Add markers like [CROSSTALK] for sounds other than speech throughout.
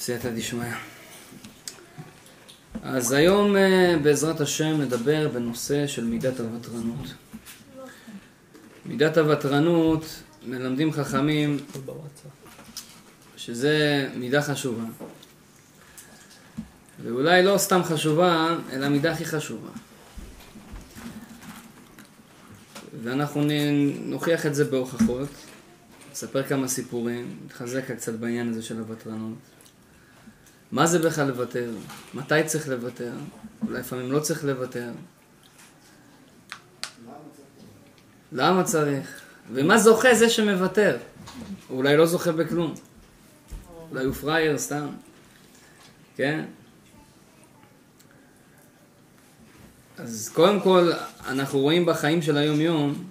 סייעתא דשמיא. אז היום אה, בעזרת השם נדבר בנושא של מידת הוותרנות. מידת הוותרנות, מלמדים חכמים שזה מידה חשובה. ואולי לא סתם חשובה, אלא מידה הכי חשובה. ואנחנו נוכיח את זה בהוכחות, נספר כמה סיפורים, נתחזק קצת בעניין הזה של הוותרנות. מה זה בכלל לוותר? מתי צריך לוותר? אולי לפעמים לא צריך לוותר. למה צריך? ומה זוכה זה שמוותר? הוא אולי לא זוכה בכלום. אולי הוא פראייר סתם. כן? אז קודם כל, אנחנו רואים בחיים של היום-יום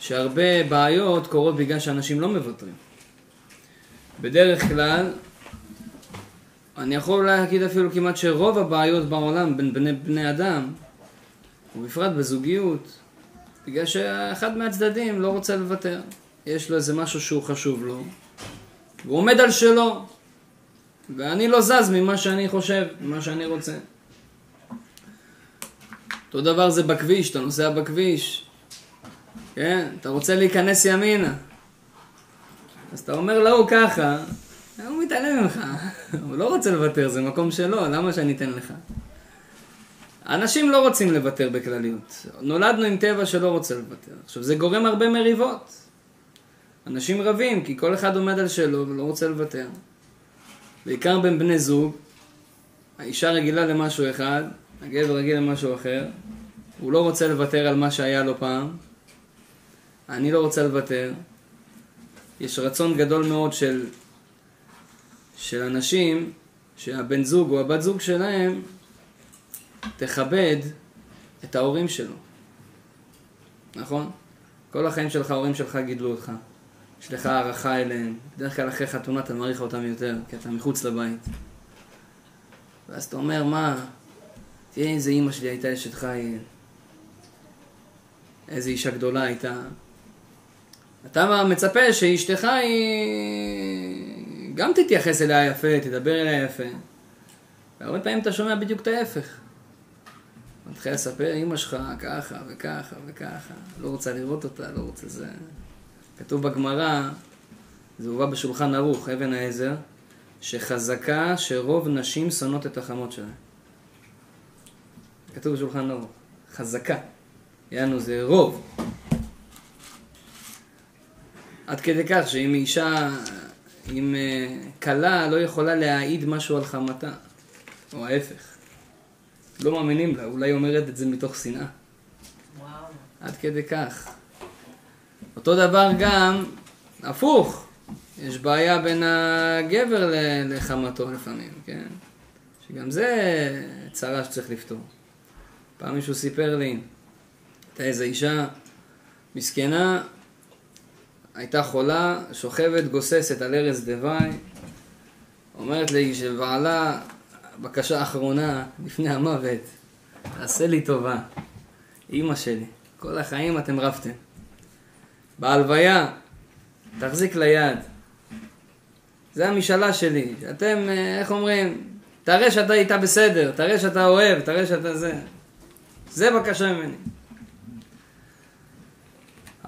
שהרבה בעיות קורות בגלל שאנשים לא מוותרים. בדרך כלל, אני יכול להגיד אפילו כמעט שרוב הבעיות בעולם בין בני, בני אדם, ובפרט בזוגיות, בגלל שאחד מהצדדים לא רוצה לוותר. יש לו איזה משהו שהוא חשוב לו, והוא עומד על שלו, ואני לא זז ממה שאני חושב, ממה שאני רוצה. אותו דבר זה בכביש, אתה נוסע בכביש, כן? אתה רוצה להיכנס ימינה. אז אתה אומר להוא ככה, הוא מתעלם ממך, הוא לא רוצה לוותר, זה מקום שלו, למה שאני אתן לך? אנשים לא רוצים לוותר בכלליות. נולדנו עם טבע שלא רוצה לוותר. עכשיו, זה גורם הרבה מריבות. אנשים רבים, כי כל אחד עומד על שלו ולא רוצה לוותר. בעיקר בין בני זוג, האישה רגילה למשהו אחד, הגבר רגיל למשהו אחר, הוא לא רוצה לוותר על מה שהיה לו פעם, אני לא רוצה לוותר. יש רצון גדול מאוד של, של אנשים שהבן זוג או הבת זוג שלהם תכבד את ההורים שלו. נכון? כל החיים שלך, ההורים שלך גידלו אותך. יש לך הערכה אליהם. בדרך כלל אחרי חתונה אתה מעריך אותם יותר, כי אתה מחוץ לבית. ואז אתה אומר, מה, תראה איזה אימא שלי הייתה אשת חיל. איזה אישה גדולה הייתה. אתה מצפה שאשתך היא גם תתייחס אליה יפה, תדבר אליה יפה. והרבה פעמים אתה שומע בדיוק את ההפך. מתחיל לספר, אמא שלך ככה וככה וככה, לא רוצה לראות אותה, לא רוצה זה. כתוב בגמרא, זה הובא בשולחן ערוך, אבן העזר, שחזקה שרוב נשים שונאות את החמות שלהן. כתוב בשולחן ערוך, חזקה. יענו זה רוב. עד כדי כך שאם אישה, אם אה, כלה לא יכולה להעיד משהו על חמתה, או ההפך. לא מאמינים לה, אולי אומרת את זה מתוך שנאה. וואו. עד כדי כך. אותו דבר גם, הפוך, יש בעיה בין הגבר לחמתו לפעמים, כן? שגם זה צרה שצריך לפתור. פעם מישהו סיפר לי, הייתה איזו אישה מסכנה, הייתה חולה, שוכבת, גוססת על ערש דווי, אומרת לי שבעלה בקשה אחרונה, לפני המוות, תעשה לי טובה, אימא שלי, כל החיים אתם רבתם. בהלוויה, תחזיק ליד. זה המשאלה שלי, אתם, אה, איך אומרים, תראה שאתה איתה בסדר, תראה שאתה אוהב, תראה שאתה זה. זה בקשה ממני.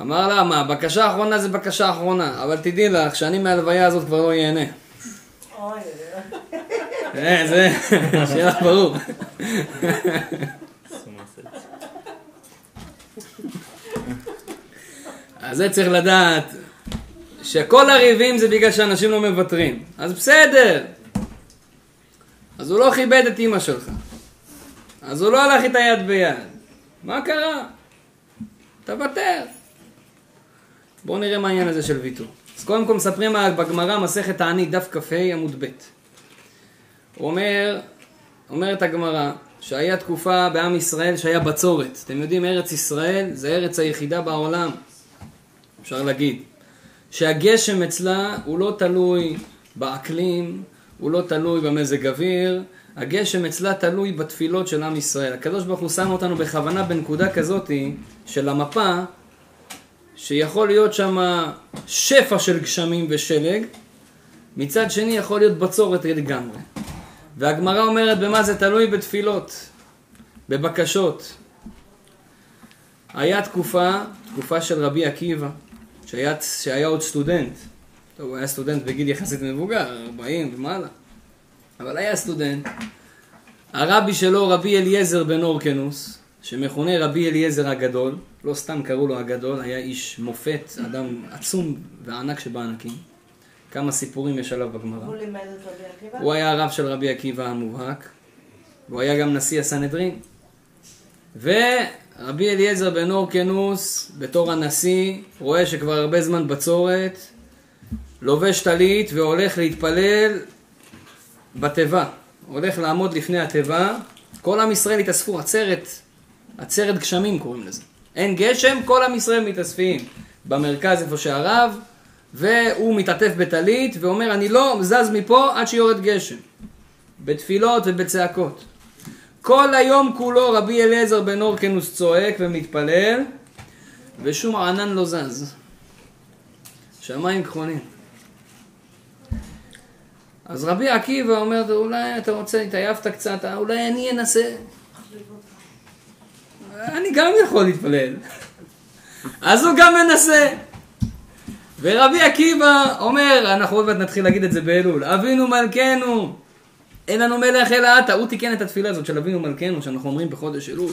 אמר לה, מה, בקשה האחרונה זה בקשה אחרונה, אבל תדעי לך שאני מהלוויה הזאת כבר לא ייהנה. אוי, אה, זה, שיהיה לך ברור. אז זה צריך לדעת שכל הריבים זה בגלל שאנשים לא מוותרים. אז בסדר. אז הוא לא כיבד את אימא שלך. אז הוא לא הלך איתה יד ביד. מה קרה? תוותר. בואו נראה מה העניין הזה של ויתור. אז קודם כל מספרים בגמרא מסכת תענית דף כ"ה עמוד ב'. אומר, אומרת הגמרא, שהיה תקופה בעם ישראל שהיה בצורת. אתם יודעים, ארץ ישראל זה ארץ היחידה בעולם, אפשר להגיד, שהגשם אצלה הוא לא תלוי באקלים, הוא לא תלוי במזג אוויר, הגשם אצלה תלוי בתפילות של עם ישראל. הקדוש ברוך הוא שם אותנו בכוונה בנקודה כזאתי של המפה, שיכול להיות שם שפע של גשמים ושלג, מצד שני יכול להיות בצורת לגמרי. והגמרא אומרת במה זה תלוי בתפילות, בבקשות. היה תקופה, תקופה של רבי עקיבא, שהיה, שהיה עוד סטודנט. טוב, הוא היה סטודנט בגיל יחסית מבוגר, 40 ומעלה. אבל היה סטודנט. הרבי שלו, רבי אליעזר בן אורקנוס, שמכונה רבי אליעזר הגדול, לא סתם קראו לו הגדול, היה איש מופת, אדם עצום וענק שבענקים. כמה סיפורים יש עליו בגמרא. הוא לימד את רבי עקיבא? הוא היה הרב של רבי עקיבא המובהק, והוא היה גם נשיא הסנהדרין. ורבי אליעזר בן אורקנוס, בתור הנשיא, רואה שכבר הרבה זמן בצורת, לובש טלית והולך להתפלל בתיבה. הולך לעמוד לפני התיבה, כל עם ישראל התאספו, עצרת, עצרת גשמים קוראים לזה. אין גשם, כל עם ישראל מתאספים במרכז איפה שהרב, והוא מתעטף בטלית ואומר אני לא זז מפה עד שיורד גשם. בתפילות ובצעקות. כל היום כולו רבי אליעזר בן אורקנוס צועק ומתפלל ושום ענן לא זז. שמיים כחולים. אז רבי עקיבא אומר, אולי אתה רוצה, התעייפת קצת, אולי אני אנסה. אני גם יכול להתפלל. אז הוא גם מנסה. ורבי עקיבא אומר, אנחנו עוד מעט נתחיל להגיד את זה באלול, אבינו מלכנו, אין לנו מלך אלא אתה. הוא תיקן את התפילה הזאת של אבינו מלכנו, שאנחנו אומרים בחודש אלול.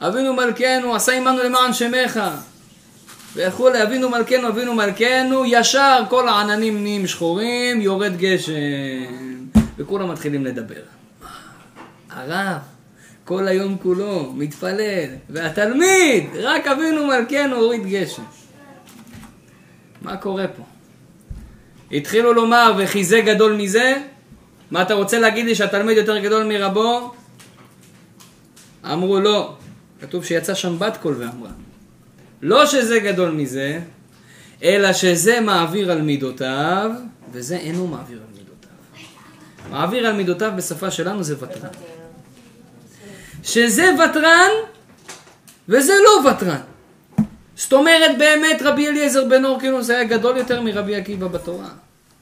אבינו מלכנו, עשה עמנו למען שמך. וכולי, אבינו מלכנו, אבינו מלכנו, ישר כל העננים נהיים שחורים, יורד גשם. וכולם מתחילים לדבר. הרב, כל היום כולו, מתפלל, והתלמיד, רק אבינו מלכנו הוריד גשם. מה קורה פה? התחילו לומר, וכי זה גדול מזה? מה אתה רוצה להגיד לי שהתלמיד יותר גדול מרבו? אמרו לא. כתוב שיצא שם בת קול ואמרה. לא שזה גדול מזה, אלא שזה מעביר על מידותיו, וזה אינו מעביר על מידותיו. מעביר על מידותיו בשפה שלנו זה ותרן. שזה ותרן, וזה לא ותרן. זאת אומרת באמת רבי אליעזר בן אורקינוס היה גדול יותר מרבי עקיבא בתורה.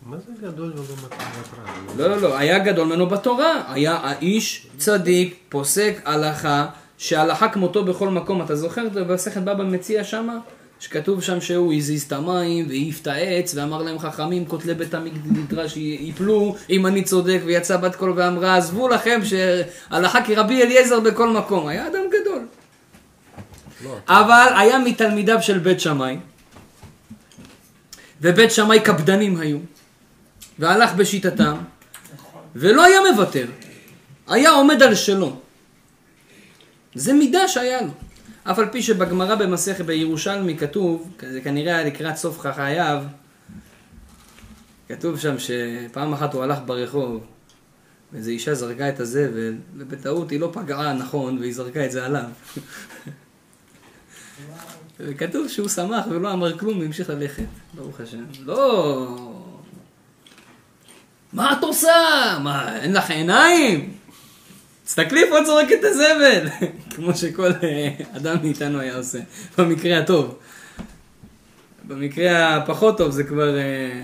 מה זה גדול ולא מטרה? לא, לא, לא, היה גדול ממנו בתורה. היה האיש צדיק, פוסק הלכה, שהלכה כמותו בכל מקום. אתה זוכר במסכת בבא מציע שמה? שכתוב שם שהוא הזיז את המים והעיף את העץ ואמר להם חכמים כותלי בית המדרש ייפלו אם אני צודק ויצא בת קול ואמרה עזבו לכם שהלכה כרבי אליעזר בכל מקום היה אדם גדול. לא. אבל היה מתלמידיו של בית שמאי ובית שמאי קפדנים היו והלך בשיטתם ולא היה מוותר היה עומד על שלו. זה מידה שהיה לו אף על פי שבגמרא במסכת בירושלמי כתוב, זה כנראה לקראת סוף חייו, כתוב שם שפעם אחת הוא הלך ברחוב, ואיזו אישה זרקה את הזבל, ובטעות היא לא פגעה נכון, והיא זרקה את זה עליו. וכתוב שהוא שמח ולא אמר כלום והמשיך ללכת, ברוך השם. לא... מה את עושה? מה, אין לך עיניים? תסתכלי פה צורק את הזבל, [LAUGHS] כמו שכל אה, אדם מאיתנו היה עושה, במקרה הטוב. במקרה הפחות טוב זה כבר, אה,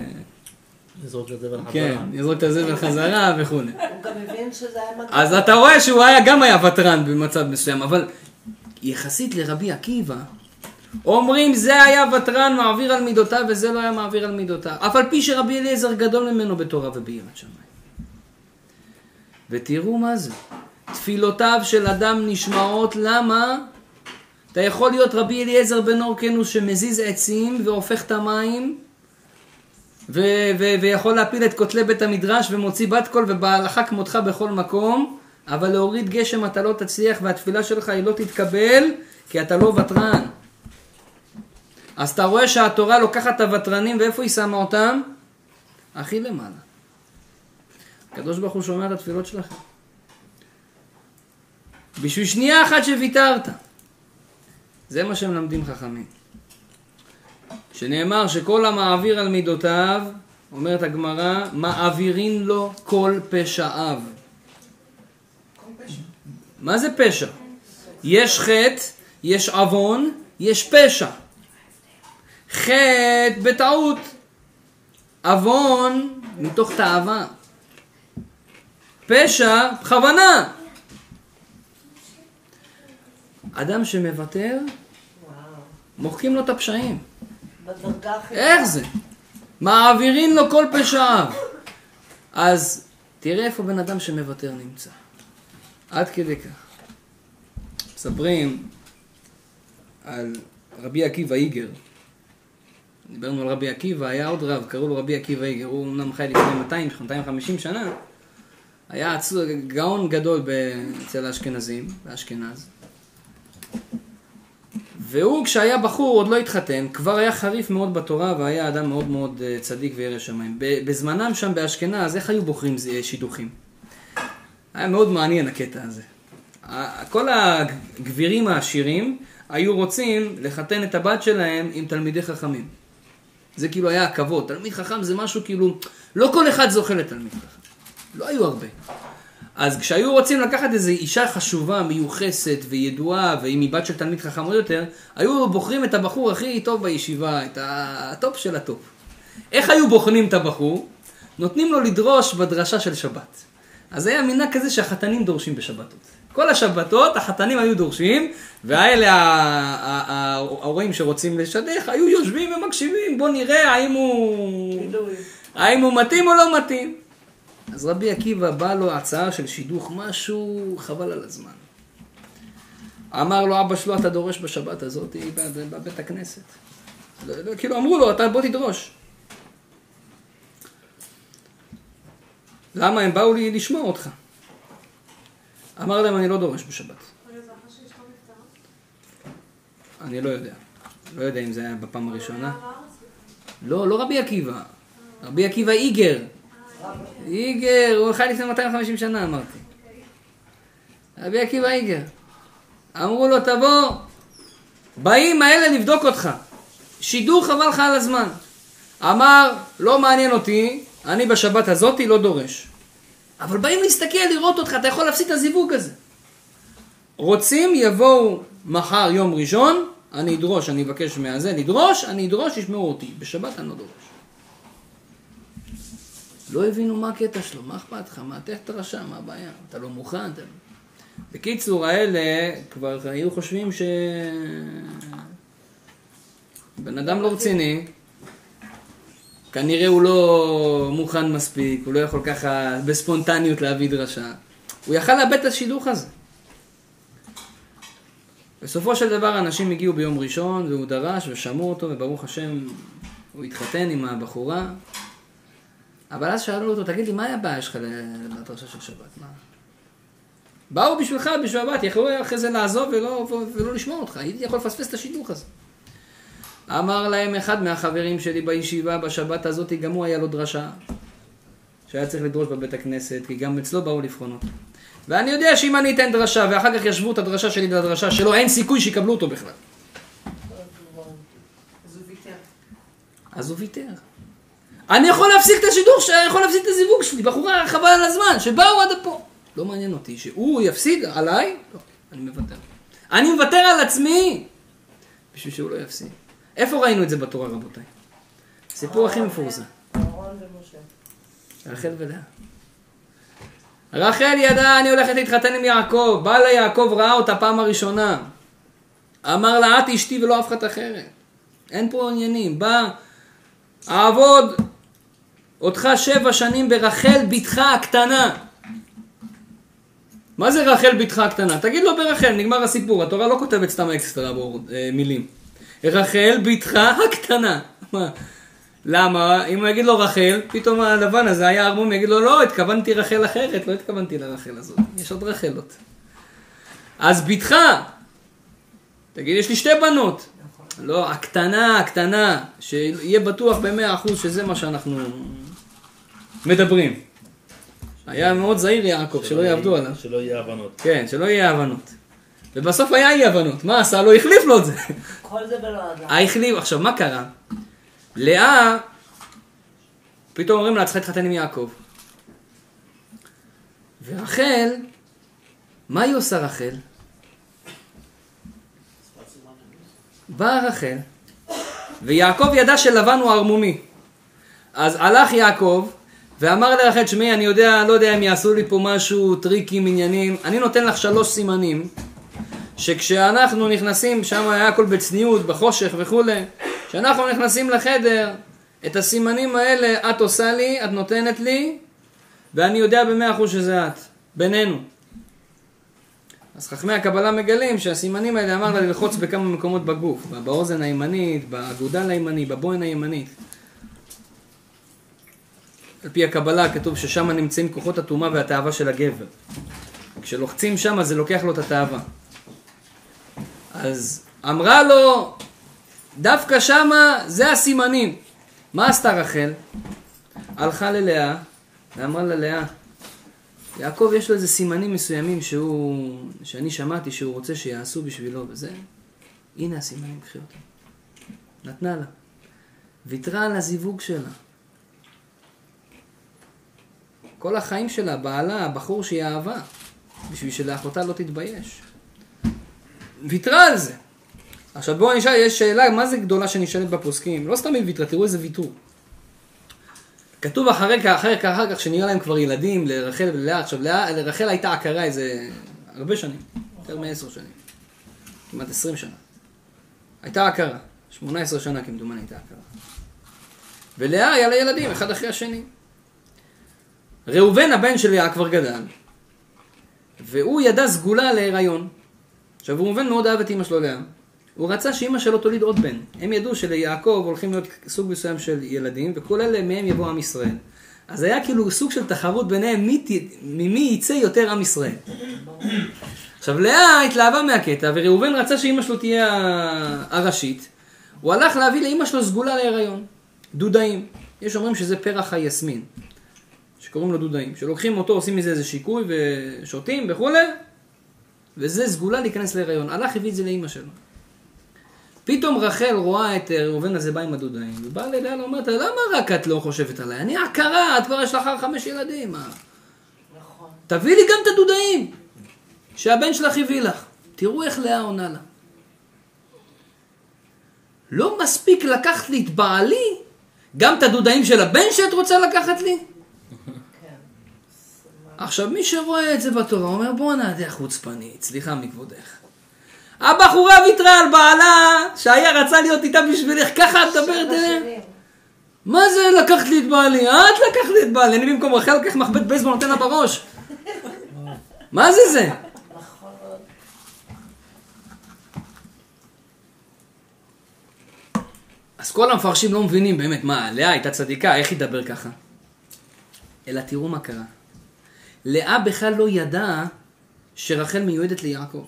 לזרוק את הזבל כן, חזרה. יזרוק את הזבל חזרה וכולי. הוא גם הבין שזה היה מגע. אז אתה רואה שהוא היה, גם היה ותרן במצב מסוים, אבל יחסית לרבי עקיבא, אומרים זה היה ותרן מעביר על מידותיו וזה לא היה מעביר על מידותיו. אף על פי שרבי אליעזר גדול ממנו בתורה וביראת שמיים. ותראו מה זה. תפילותיו של אדם נשמעות, למה? אתה יכול להיות רבי אליעזר בן אורקנוס שמזיז עצים והופך את המים ו- ו- ויכול להפיל את כותלי בית המדרש ומוציא בת קול ובהלכה כמותך בכל מקום, אבל להוריד גשם אתה לא תצליח והתפילה שלך היא לא תתקבל כי אתה לא ותרן. אז אתה רואה שהתורה לוקחת את הוותרנים ואיפה היא שמה אותם? הכי למעלה. הקדוש ברוך הוא שומע את התפילות שלכם. בשביל שנייה אחת שוויתרת. זה מה שמלמדים חכמים. שנאמר שכל המעביר על מידותיו, אומרת הגמרא, מעבירין לו כל פשעיו. מה זה פשע? יש חטא, יש עוון, יש פשע. חטא בטעות. עוון מתוך תאווה. פשע, בכוונה. אדם שמוותר. מוחקים לו את הפשעים. איך זה? מעבירים לו כל פשעיו. אז תראה איפה בן אדם שמוותר נמצא. עד כדי כך. מספרים על רבי עקיבא איגר. דיברנו על רבי עקיבא, היה עוד רב, קראו לו רבי עקיבא איגר, הוא אומנם חי לפני 200, 250 שנה. היה גאון גדול אצל האשכנזים, באשכנז. והוא כשהיה בחור עוד לא התחתן, כבר היה חריף מאוד בתורה והיה אדם מאוד מאוד אה, צדיק וירא שמיים. בזמנם שם באשכנז, איך היו בוחרים זה- שידוכים? היה מאוד מעניין הקטע הזה. כל הגבירים העשירים היו רוצים לחתן את הבת שלהם עם תלמידי חכמים. זה כאילו היה הכבוד. תלמיד חכם זה משהו כאילו, לא כל אחד זוכה לתלמיד חכם. לא היו הרבה. אז כשהיו רוצים לקחת איזו אישה חשובה, מיוחסת וידועה, ואם היא בת של תלמיד חכם עוד יותר, היו בוחרים את הבחור הכי טוב בישיבה, את ה top של ה top. איך היו בוחנים את הבחור? נותנים לו לדרוש בדרשה של שבת. אז היה מנהג כזה שהחתנים דורשים בשבתות. כל השבתות החתנים היו דורשים, והאלה ההורים שרוצים לשדך היו יושבים ומקשיבים, בוא נראה האם הוא... האם הוא מתאים או לא מתאים. אז רבי עקיבא בא לו הצעה של שידוך, משהו חבל על הזמן. אמר לו אבא שלו, אתה דורש בשבת הזאת בב- בבית הכנסת. לא, לא, כאילו אמרו לו, אתה בוא תדרוש. למה הם באו לי לשמוע אותך? אמר להם, אני לא דורש בשבת. אני לא יודע. לא יודע אם זה היה בפעם הראשונה. לא, לא רבי עקיבא. רבי עקיבא איגר. איגר, הוא חי לפני 250 שנה, אמרתי. רבי עקיבא איגר. אמרו לו, תבוא. באים האלה לבדוק אותך. שידור חבל לך על הזמן. אמר, לא מעניין אותי, אני בשבת הזאתי לא דורש. אבל באים להסתכל, לראות אותך, אתה יכול להפסיד את הזיווג הזה. רוצים, יבואו מחר יום ראשון, אני אדרוש, אני אבקש מהזה, לדרוש, אני אדרוש, ישמעו אותי. בשבת אני לא דורש. לא הבינו מה הקטע שלו, מה אכפת לך, מה תכף אתה רשם, מה הבעיה, אתה לא מוכן, אתה... בקיצור, האלה כבר היו חושבים ש... בן אדם לא רציני, כנראה הוא לא מוכן מספיק, הוא לא יכול ככה בספונטניות להביא דרשה. הוא יכל לאבד את השידוך הזה. בסופו של דבר אנשים הגיעו ביום ראשון והוא דרש ושמעו אותו וברוך השם הוא התחתן עם הבחורה אבל אז שאלו אותו, תגיד לי, מה היה הבעיה שלך לדרשה של שבת? מה? באו בשבילך בשבת, יכלו אחרי זה לעזוב ולא, ולא לשמוע אותך, הייתי יכול לפספס את השידוך הזה. אמר להם אחד מהחברים שלי בישיבה בשבת הזאת, גם הוא היה לו דרשה. שהיה צריך לדרוש בבית הכנסת, כי גם אצלו באו לבחון אותו. ואני יודע שאם אני אתן דרשה, ואחר כך ישבו את הדרשה שלי לדרשה שלו, אין סיכוי שיקבלו אותו בכלל. אז הוא ויתר. אז הוא ויתר. אני יכול להפסיק את השידוך, שאני יכול להפסיק את הזיווג שלי, בחורה חבל על הזמן, שבאו עד פה. לא מעניין אותי, שהוא יפסיד עליי, לא, אני מוותר. אני מוותר על עצמי, בשביל שהוא לא יפסיד. איפה ראינו את זה בתורה, רבותיי? סיפור הכי מפורסם. רחל ולאה. רחל ידעה, אני הולכת להתחתן עם יעקב. בא לה יעקב, ראה אותה פעם הראשונה. אמר לה, את אשתי ולא אף אחד אחרת. אין פה עניינים. בא, אעבוד אותך שבע שנים ברחל בתך הקטנה. מה זה רחל בתך הקטנה? תגיד לו ברחל, נגמר הסיפור. התורה לא כותבת סתם אקסטרה אה, מילים. רחל בתך הקטנה. מה? למה? אם הוא יגיד לו רחל, פתאום הלבן הזה היה ערמום, יגיד לו לא, התכוונתי רחל אחרת, לא התכוונתי לרחל הזאת. יש עוד רחלות. אז בתך, תגיד, יש לי שתי בנות. לא, הקטנה, הקטנה, שיהיה בטוח במאה אחוז שזה מה שאנחנו מדברים. היה מאוד זהיר יעקב, שלא יעבדו עליו. שלא יהיה הבנות. כן, שלא יהיה הבנות. ובסוף היה אי הבנות. מה עשה לו? החליף לו את זה. [LAUGHS] כל זה בלא אדם. החליף, עכשיו מה קרה? לאה, פתאום אומרים לה, צריכה להתחתן עם יעקב. ורחל, מה היא עושה רחל? באה רחל, ויעקב ידע שלבן הוא ערמומי. אז הלך יעקב, ואמר לרחל, תשמעי, אני יודע, לא יודע אם יעשו לי פה משהו, טריקים, עניינים, אני נותן לך שלוש סימנים, שכשאנחנו נכנסים, שם היה הכל בצניעות, בחושך וכולי, כשאנחנו נכנסים לחדר, את הסימנים האלה את עושה לי, את נותנת לי, ואני יודע במאה אחוז שזה את, בינינו. אז חכמי הקבלה מגלים שהסימנים האלה אמר לה ללחוץ בכמה מקומות בגוף, באוזן הימנית, באגודל הימני, בבוהן הימנית. על פי הקבלה כתוב ששם נמצאים כוחות הטומאה והתאווה של הגבר. כשלוחצים שם זה לוקח לו את התאווה. אז אמרה לו, דווקא שמה זה הסימנים. מה עשתה רחל? הלכה ללאה ואמרה לה לאה, יעקב יש לו איזה סימנים מסוימים שהוא, שאני שמעתי שהוא רוצה שיעשו בשבילו וזה, הנה הסימנים, קחי אותם. נתנה לה. ויתרה על הזיווג שלה. כל החיים שלה, בעלה, הבחור שהיא אהבה, בשביל שלאחותה לא תתבייש. ויתרה על זה. עכשיו בואו נשאל, יש שאלה, מה זה גדולה שנשאלת בפוסקים? לא סתם היא ויתרה, תראו איזה ויתור. כתוב אחרי, אחרי, אחר כך שנראה להם כבר ילדים לרחל וללאה. עכשיו, לרחל הייתה עקרה איזה הרבה שנים, יותר מעשר שנים, כמעט עשרים שנה. הייתה עקרה, שמונה עשרה שנה כמדומני הייתה עקרה. ולאה היה לה ילדים, אחד אחרי השני. ראובן הבן של לאה כבר גדל, והוא ידע סגולה להיריון. עכשיו ראובן מאוד אהב את אמא שלו לאה. הוא רצה שאימא שלו תוליד עוד בן. הם ידעו שליעקב הולכים להיות סוג מסוים של ילדים, וכל אלה מהם יבוא עם ישראל. אז היה כאילו סוג של תחרות ביניהם מי, ממי יצא יותר עם ישראל. עכשיו לאה התלהבה מהקטע, וראובן רצה שאימא שלו תהיה הראשית. הוא הלך להביא לאימא שלו סגולה להיריון. דודאים. יש אומרים שזה פרח היסמין. שקוראים לו דודאים. שלוקחים אותו, עושים מזה איזה שיקוי ושותים וכולי, וזה סגולה להיכנס להיריון. הלך, הביא את זה לאימא שלו. פתאום רחל רואה את אה, ראובן הזה בא עם הדודאים, ובאה ללאה ואומרת לה, למה רק את לא חושבת עליי? אני עקרה, את כבר יש לך חמש ילדים. מה? נכון. תביאי לי גם את הדודאים, שהבן שלך הביא לך. תראו איך לאה עונה לה. לא מספיק לקחת לי את בעלי, גם את הדודאים של הבן שאת רוצה לקחת לי? עכשיו, מי שרואה את זה בתורה אומר, בואנה, את חוצפנית, סליחה מכבודך. הבחורה ויתרה על בעלה, שהיה רצה להיות איתה בשבילך, ככה את מדברת אליה? שנים. מה זה לקחת לי את בעלי? את לקחת לי את בעלי, אני במקום רחל לוקח מחבט בייסבול נותן לה בראש. מה זה זה? אז כל המפרשים לא מבינים באמת, מה, לאה הייתה צדיקה, איך היא תדבר ככה? אלא תראו מה קרה. לאה בכלל לא ידעה שרחל מיועדת ליעקב.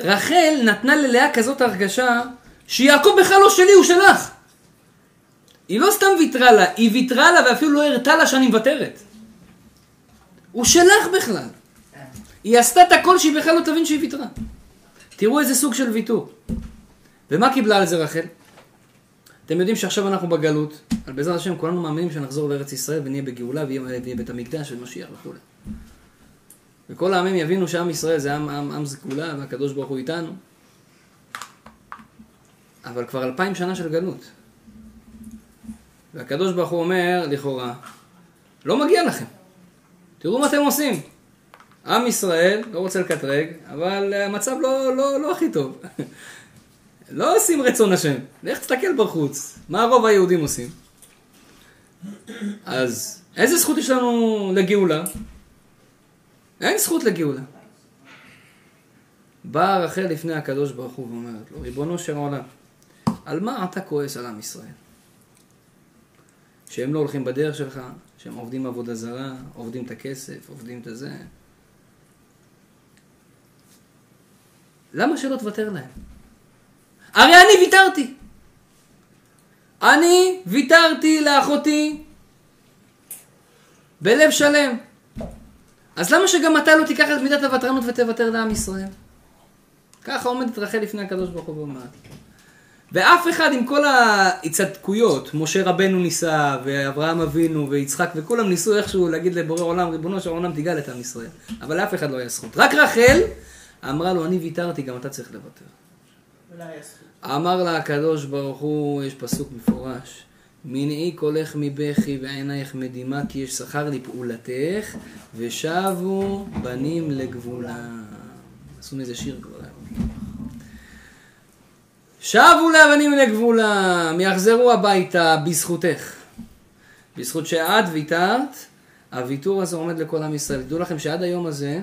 רחל נתנה ללאה כזאת הרגשה שיעקב בכלל לא שלי, הוא שלך. היא לא סתם ויתרה לה, היא ויתרה לה ואפילו לא הראתה לה שאני מוותרת. הוא שלך בכלל. היא עשתה את הכל שהיא בכלל לא תבין שהיא ויתרה. תראו איזה סוג של ויתור. ומה קיבלה על זה רחל? אתם יודעים שעכשיו אנחנו בגלות, אבל בעזרת השם כולנו מאמינים שנחזור לארץ ישראל ונהיה בגאולה ויהיה, בית המקדש ומשיח וכולי. וכל העמים יבינו שעם ישראל זה עם, עם, עם סגולה והקדוש ברוך הוא איתנו. אבל כבר אלפיים שנה של גלות. והקדוש ברוך הוא אומר, לכאורה, לא מגיע לכם. תראו מה אתם עושים. עם ישראל, לא רוצה לקטרג, אבל המצב לא, לא, לא הכי טוב. לא עושים רצון השם. לך תסתכל בחוץ. מה רוב היהודים עושים? אז איזה זכות יש לנו לגאולה? אין זכות לגאולה. באה רחל לפני הקדוש ברוך הוא ואומרת לו, ריבונו של עולם, על מה אתה כועס על עם ישראל? שהם לא הולכים בדרך שלך, שהם עובדים עבודה זרה, עובדים את הכסף, עובדים את הזה. למה שלא תוותר להם? הרי אני ויתרתי. אני ויתרתי לאחותי בלב שלם. אז למה שגם אתה לא תיקח את מידת הוותרנות ותוותר לעם ישראל? ככה עומדת רחל לפני הקדוש ברוך הוא ואומרת. ואף אחד עם כל ההצדקויות, משה רבנו ניסה, ואברהם אבינו, ויצחק, וכולם ניסו איכשהו להגיד לבורא עולם, ריבונו של עולם תגאל את עם ישראל. אבל לאף אחד לא היה זכות. רק רחל אמרה לו, אני ויתרתי, גם אתה צריך לוותר. אמר לה הקדוש ברוך הוא, יש פסוק מפורש, מנעי קולך מבכי ועינייך מדמעה כי יש שכר לפעולתך ושבו בנים לגבולה. עשו מזה שיר כבר. שבו לבנים לגבולם, יחזרו הביתה בזכותך. בזכות שאת ויתרת, הוויתור הזה עומד לכל עם ישראל. תדעו לכם שעד היום הזה,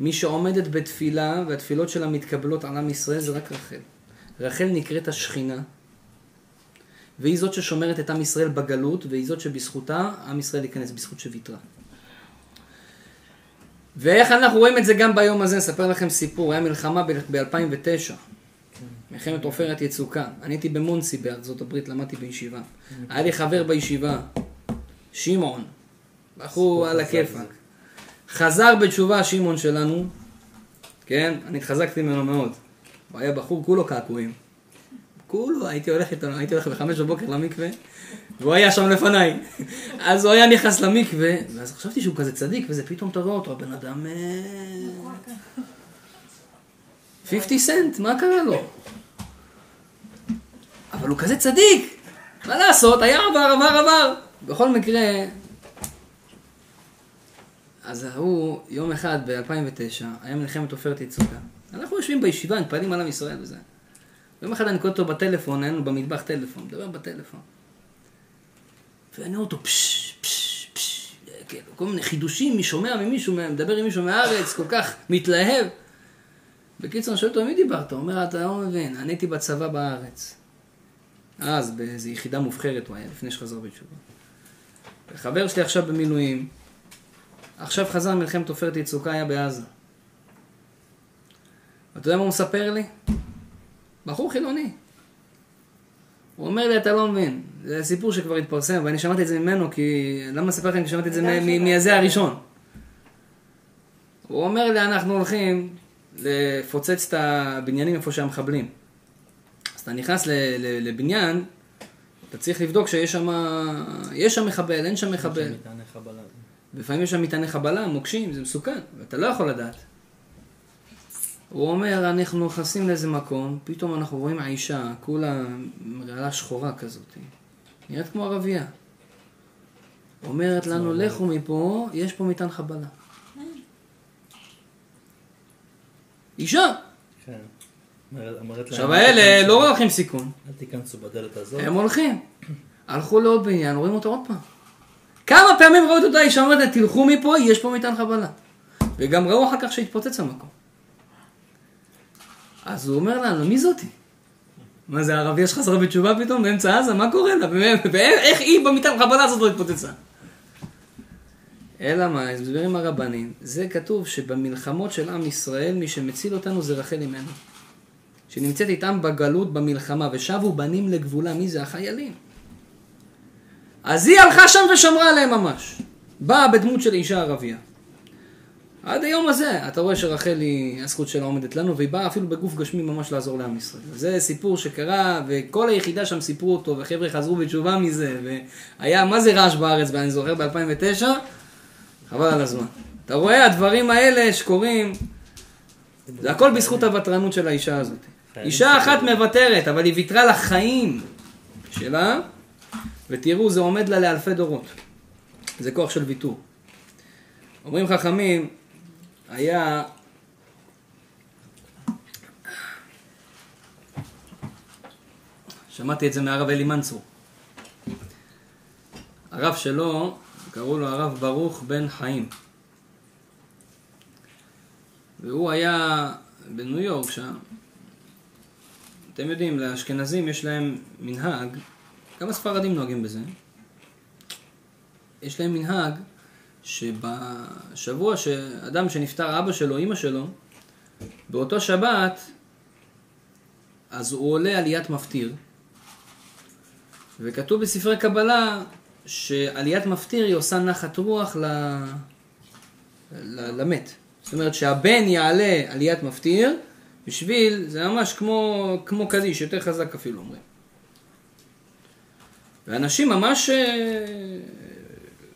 מי שעומדת בתפילה והתפילות שלה מתקבלות על עם ישראל זה רק רחל. רחל נקראת השכינה, והיא זאת ששומרת את עם ישראל בגלות, והיא זאת שבזכותה עם ישראל ייכנס, בזכות שוויתרה. ואיך אנחנו רואים את זה גם ביום הזה, אספר לכם סיפור, היה מלחמה ב-2009, מלחמת עופרת יצוקה. אני הייתי במונסי בארצות הברית, למדתי בישיבה. היה לי חבר בישיבה, שמעון, בחור על הכיפאק. חזר בתשובה שמעון שלנו, כן? אני התחזקתי ממנו מאוד. הוא היה בחור כולו קעקועים. כולו, הייתי הולך איתו, הייתי הולך בחמש בבוקר למקווה, והוא היה שם לפניי. [LAUGHS] אז הוא היה נכנס למקווה, ואז חשבתי שהוא כזה צדיק, וזה פתאום אתה רואה אותו, הבן אדם... אה, 50 סנט, מה קרה לו? אבל הוא כזה צדיק! מה לעשות, היה עבר, עבר, עבר. בכל מקרה, אז ההוא, יום אחד ב-2009, היה מלחמת עופרת יצוקה. אנחנו יושבים בישיבה, מתפעלים על עם ישראל וזה. יום אחד אני קורא אותו בטלפון, היה לנו במטבח טלפון, מדבר בטלפון. ואני רואה אותו פש, פש, פש, כאילו, כל מיני חידושים, מי שומע ממישהו, מדבר עם מישהו מהארץ, כל כך מתלהב. בקיצור, אני שואל אותו, מי דיברת? הוא אומר, אתה לא מבין, אני הייתי בצבא בארץ. אז, באיזו יחידה מובחרת הוא היה, לפני שחזר בתשובה. וחבר שלי עכשיו במילואים, עכשיו חזר מלחמת עופרת יצוקה, היה בעזה. אתה יודע מה הוא מספר לי? בחור חילוני. הוא אומר לי, אתה לא מבין. זה סיפור שכבר התפרסם, ואני שמעתי את זה ממנו, כי... למה לספר לכם כי שמעתי את זה מהזה הראשון? הוא אומר לי, אנחנו הולכים לפוצץ את הבניינים איפה שהמחבלים. אז אתה נכנס לבניין, אתה צריך לבדוק שיש שם... יש שם מחבל, אין שם מחבל. מטעני חבלה. לפעמים יש שם מטעני חבלה, מוקשים, זה מסוכן, ואתה לא יכול לדעת. הוא אומר, אנחנו נכנסים לאיזה מקום, פתאום אנחנו רואים האישה, כולה רעלה שחורה כזאת. נראית כמו ערבייה. אומרת לנו, לכו מפה, יש פה מטען חבלה. אישה! כן. עכשיו "אל האלה לא לוקחים סיכון, אל תיכנסו בדלת הזאת. הם הולכים. הלכו לעוד בניין, רואים אותו עוד פעם. כמה פעמים ראו את אותה אישה אומרת, תלכו מפה, יש פה מטען חבלה. וגם ראו אחר כך שהתפוצץ המקום. אז הוא אומר לנו, מי זאתי? מה זה, הערבייה שחזרה בתשובה פתאום באמצע עזה? מה קורה לה? ואיך איך היא במטען חבלה הזאת לא התפוצצה? אלא מה, מסבירים הרבנים, זה כתוב שבמלחמות של עם ישראל, מי שמציל אותנו זה רחל אמנו. שנמצאת איתם בגלות במלחמה, ושבו בנים לגבולה, מי זה? החיילים. אז היא הלכה שם ושמרה עליהם ממש. באה בדמות של אישה ערבייה. עד היום הזה, אתה רואה שרחל היא, הזכות שלה עומדת לנו, והיא באה אפילו בגוף גשמי ממש לעזור לעם ישראל. זה סיפור שקרה, וכל היחידה שם סיפרו אותו, וחבר'ה חזרו בתשובה מזה, והיה, מה זה רעש בארץ, ואני זוכר ב-2009, חבל על הזמן. אתה רואה, הדברים האלה שקורים, זה הכל בזכות הוותרנות של האישה הזאת. אישה אחת מוותרת, אבל היא ויתרה לחיים שלה, ותראו, זה עומד לה לאלפי דורות. זה כוח של ויתור. אומרים חכמים, היה... שמעתי את זה מהרב אלי מנצור. הרב שלו, קראו לו הרב ברוך בן חיים. והוא היה בניו יורק שם. אתם יודעים, לאשכנזים יש להם מנהג, גם הספרדים נוהגים בזה. יש להם מנהג שבשבוע שאדם שנפטר אבא שלו, אימא שלו, באותו שבת, אז הוא עולה עליית מפטיר. וכתוב בספרי קבלה שעליית מפטיר היא עושה נחת רוח ל... ל... למת. זאת אומרת שהבן יעלה עליית מפטיר בשביל, זה ממש כמו, כמו קדיש, יותר חזק אפילו אומרים. ואנשים ממש אה,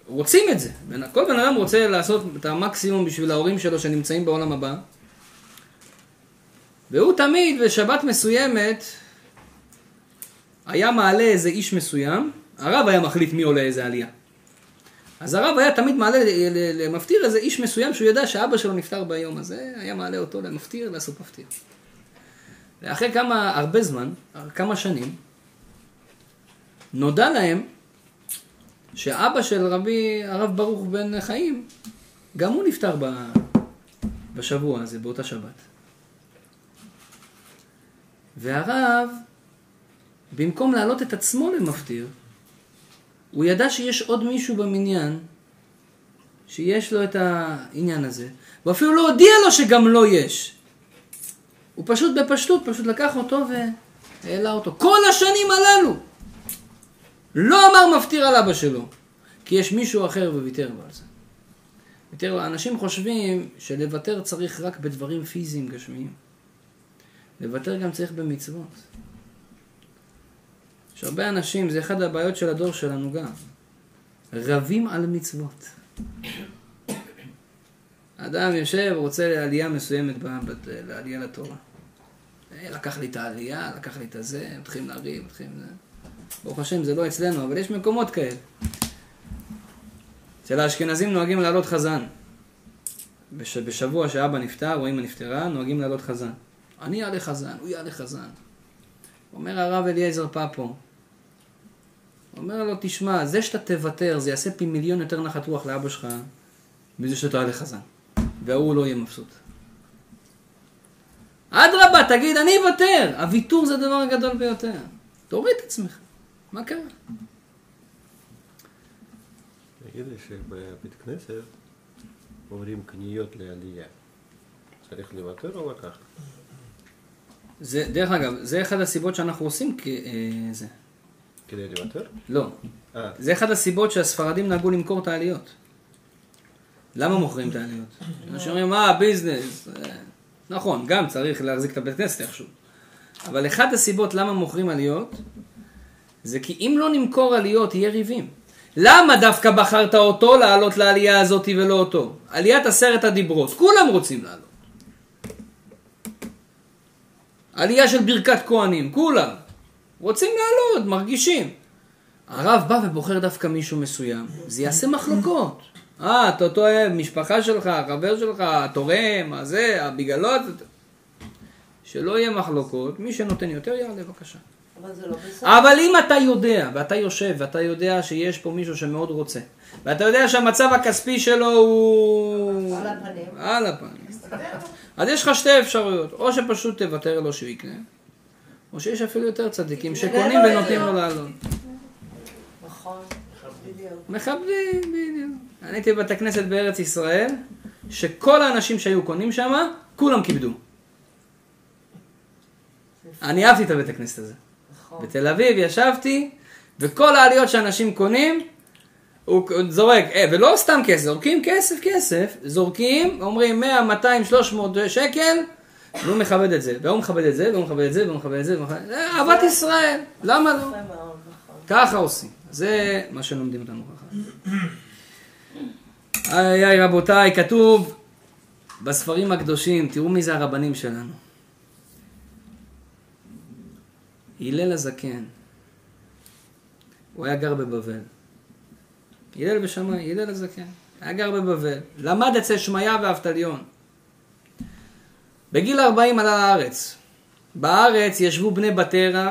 רוצים את זה. כל בן אדם רוצה לעשות את המקסימום בשביל ההורים שלו שנמצאים בעולם הבא. והוא תמיד בשבת מסוימת היה מעלה איזה איש מסוים, הרב היה מחליט מי עולה איזה עלייה. אז הרב היה תמיד מעלה ל- למפטיר איזה איש מסוים שהוא ידע שאבא שלו נפטר ביום הזה, היה מעלה אותו למפטיר לעשות מפטיר. ואחרי כמה, הרבה זמן, כמה שנים, נודע להם שאבא של רבי הרב ברוך בן חיים, גם הוא נפטר ב, בשבוע הזה, באותה שבת. והרב, במקום להעלות את עצמו למפטיר, הוא ידע שיש עוד מישהו במניין שיש לו את העניין הזה, ואפילו לא הודיע לו שגם לו יש. הוא פשוט בפשטות, פשוט לקח אותו והעלה אותו. כל השנים הללו! לא אמר מפטיר על אבא שלו, כי יש מישהו אחר וויתר לו על זה. ויתר לו, אנשים חושבים שלוותר צריך רק בדברים פיזיים גשמיים. לוותר גם צריך במצוות. יש הרבה אנשים, זה אחד הבעיות של הדור שלנו גם. רבים על מצוות. אדם יושב, רוצה לעלייה מסוימת, לעלייה לתורה. אה, לקח לי את העלייה, לקח לי את הזה, מתחילים לריב, מתחילים... זה. ברוך השם, זה לא אצלנו, אבל יש מקומות כאלה. אצל האשכנזים נוהגים לעלות חזן. בש, בשבוע שאבא נפטר או אמא נפטרה, נוהגים לעלות חזן. אני אעלה חזן, הוא יעלה חזן. אומר הרב אליעזר פפו, אומר לו, תשמע, זה שאתה תוותר, זה יעשה פי מיליון יותר נחת רוח לאבא שלך, מזה שאתה תעלה חזן. וההוא לא יהיה מבסוט. אדרבה, תגיד, אני אוותר. הוויתור זה הדבר הגדול ביותר. תוריד את עצמך. מה קרה? תגיד לי שבבית כנסת אומרים קניות לעלייה. צריך לוותר או לקחת? זה, דרך אגב, זה אחד הסיבות שאנחנו עושים כזה. כדי לוותר? לא. אה, זה אחד הסיבות שהספרדים נהגו למכור את העליות. למה מוכרים את העליות? אנשים אומרים, מה, ביזנס. אה, נכון, גם צריך להחזיק את הבית כנסת איכשהו. אבל אחת הסיבות למה מוכרים עליות, זה כי אם לא נמכור עליות, יהיה ריבים. למה דווקא בחרת אותו לעלות לעלייה הזאת ולא אותו? עליית עשרת הדיברות, כולם רוצים לעלות. עלייה של ברכת כהנים, כולם. רוצים לעלות, מרגישים. הרב בא ובוחר דווקא מישהו מסוים, זה יעשה מחלוקות. אה, אתה אוהב, משפחה שלך, החבר שלך, התורם, הזה, הבגלות. שלא יהיה מחלוקות, מי שנותן יותר יעלה בבקשה. אבל זה לא בסדר. אבל אם אתה יודע, ואתה יושב, ואתה יודע שיש פה מישהו שמאוד רוצה, ואתה יודע שהמצב הכספי שלו הוא... על הפנים. על הפנים. אז יש לך שתי אפשרויות, או שפשוט תוותר לו שהוא יקנה, או שיש אפילו יותר צדיקים שקונים ונותנים לו לעלות. נכון. מכבדים, בדיוק. אני הייתי בבית הכנסת בארץ ישראל, שכל האנשים שהיו קונים שם, כולם כיבדו. אני אהבתי את הבית הכנסת הזה. נכון. בתל אביב ישבתי, וכל העליות שאנשים קונים, הוא זורק, אה, ולא סתם כסף, זורקים כסף, כסף, זורקים, אומרים 100, 200, 300 שקל, והוא מכבד את זה, והוא מכבד את זה, והוא מכבד את זה, והוא מכבד את זה, זה אהבת ישראל, למה לא? נכון. ככה עושים. זה מה שלומדים אותנו ככה. איי איי רבותיי, כתוב בספרים הקדושים, תראו מי זה הרבנים שלנו. הלל הזקן, הוא היה גר בבבל. הלל בשמאי, הלל הזקן, היה גר בבבל. למד אצל שמעיה ואבטליון. בגיל 40 עלה לארץ. בארץ ישבו בני בתרא,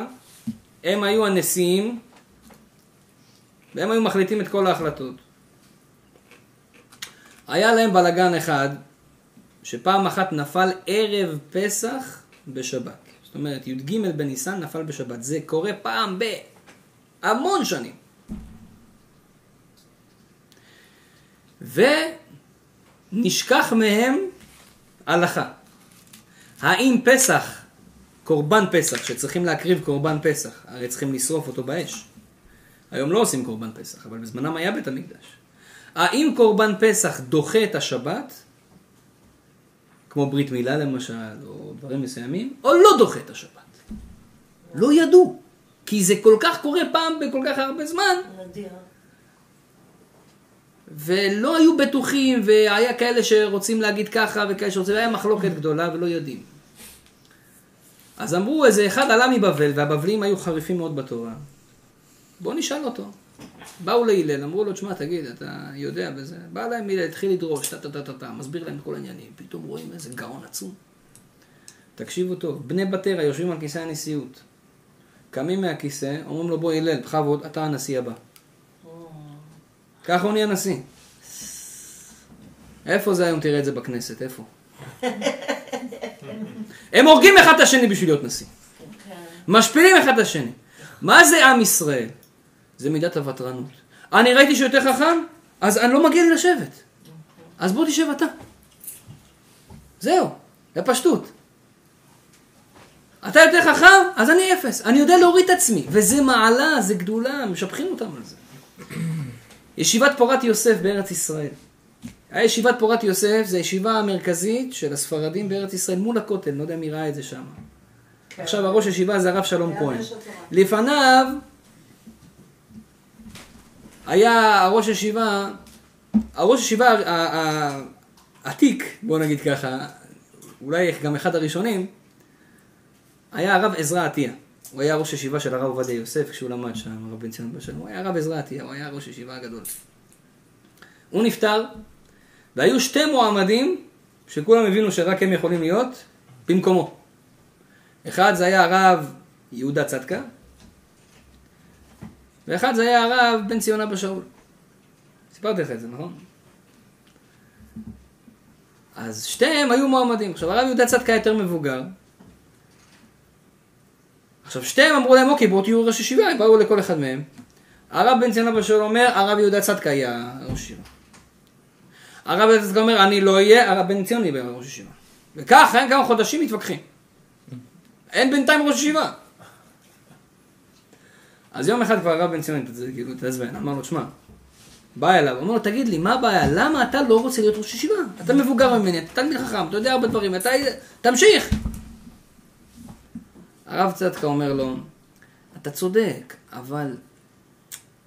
הם היו הנשיאים, והם היו מחליטים את כל ההחלטות. היה להם בלגן אחד, שפעם אחת נפל ערב פסח בשבת. זאת אומרת, י"ג בניסן נפל בשבת. זה קורה פעם בהמון שנים. ונשכח מהם הלכה. האם פסח, קורבן פסח, שצריכים להקריב קורבן פסח, הרי צריכים לשרוף אותו באש. היום לא עושים קורבן פסח, אבל בזמנם היה בית המקדש. האם קורבן פסח דוחה את השבת, כמו ברית מילה למשל, או דברים מסוימים, או לא דוחה את השבת? לא ידעו, כי זה כל כך קורה פעם בכל כך הרבה זמן, נדיר. ולא היו בטוחים, והיה כאלה שרוצים להגיד ככה, וכאלה שרוצים, והיה מחלוקת גדולה ולא יודעים. אז אמרו, איזה אחד עלה מבבל, והבבלים היו חריפים מאוד בתורה. בוא נשאל אותו. באו להלל, אמרו לו, תשמע, תגיד, אתה יודע בזה? בא להם הלל, התחיל לדרוש, טה טה טה טה טה, מסביר להם את כל העניינים. פתאום רואים איזה גאון עצום. תקשיבו טוב, בני בתרא יושבים על כיסא הנשיאות. קמים מהכיסא, אומרים לו, בוא הלל, בכבוד, אתה הנשיא הבא. ככה הוא נהיה נשיא. איפה זה היום תראה את זה בכנסת? איפה? [LAUGHS] הם הורגים אחד את השני בשביל להיות נשיא. משפילים אחד את השני. מה זה עם ישראל? זה מידת הוותרנות. אני ראיתי שהוא יותר חכם, אז אני לא מגיע לי לשבת. אז בוא תשב אתה. זהו, בפשטות. אתה יותר חכם, אז אני אפס. אני יודע להוריד את עצמי. וזה מעלה, זה גדולה, משבחים אותם על זה. ישיבת פורת יוסף בארץ ישראל. הישיבת פורת יוסף זה הישיבה המרכזית של הספרדים בארץ ישראל מול הכותל, לא יודע מי ראה את זה שם. כן. עכשיו הראש ישיבה זה הרב שלום היה כהן. לפניו היה הראש ישיבה, הראש ישיבה העתיק, בוא נגיד ככה, אולי גם אחד הראשונים, היה הרב עזרא עטיה. הוא היה ראש ישיבה של הרב עובדיה יוסף כשהוא למד שם, הרב בן ציון בשלום. הוא היה הרב עזרא עטיה, הוא היה ראש ישיבה הגדול. הוא נפטר, והיו שתי מועמדים שכולם הבינו שרק הם יכולים להיות במקומו. אחד זה היה הרב יהודה צדקה, ואחד זה היה הרב בן ציון אבא שאול. סיפרתי לך את זה, נכון? אז שתיהם היו מועמדים. עכשיו הרב יהודה צדקה יותר מבוגר. עכשיו שתיהם אמרו להם, אוקיי, בואו תהיו ראש ישיבה, באו לכל אחד מהם. הרב בן ציון אבא שאול אומר, הרב יהודה צדקה יהיה ראש ישיבה. הרב יהודה צדקה אומר, אני לא אהיה, הרב בן ציון יהיה ראש ישיבה. וככה, הם כמה חודשים מתווכחים. אין בינתיים ראש ישיבה. אז יום אחד כבר הרב בן ציון התעצבן, כאילו אמר לו, שמע, בא אליו, אמר לו, תגיד לי, מה הבעיה? למה אתה לא רוצה להיות ראש ישיבה? אתה מבוגר ממני, אתה תלמיד חכם, אתה יודע הרבה דברים, אתה... תמשיך! הרב צדקה אומר לו, אתה צודק, אבל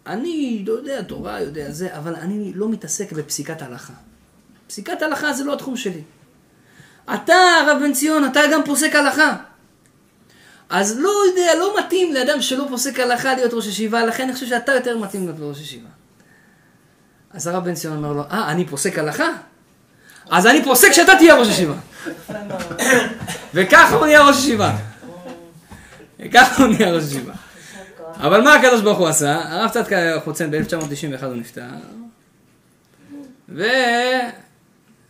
אני לא יודע תורה, יודע זה, אבל אני לא מתעסק בפסיקת הלכה. פסיקת הלכה זה לא התחום שלי. אתה, הרב בן ציון, אתה גם פוסק הלכה. אז לא יודע, לא מתאים לאדם שלא פוסק הלכה להיות ראש ישיבה, לכן אני חושב שאתה יותר מתאים להיות ראש ישיבה. אז הרב בן ציון אומר לו, אה, אני פוסק הלכה? אז אני פוסק שאתה תהיה ראש ישיבה. וככה הוא נהיה ראש ישיבה. וככה הוא נהיה ראש ישיבה. אבל מה הקדוש ברוך הוא עשה? הרב צדקה חוצן ב-1991 הוא נפטר.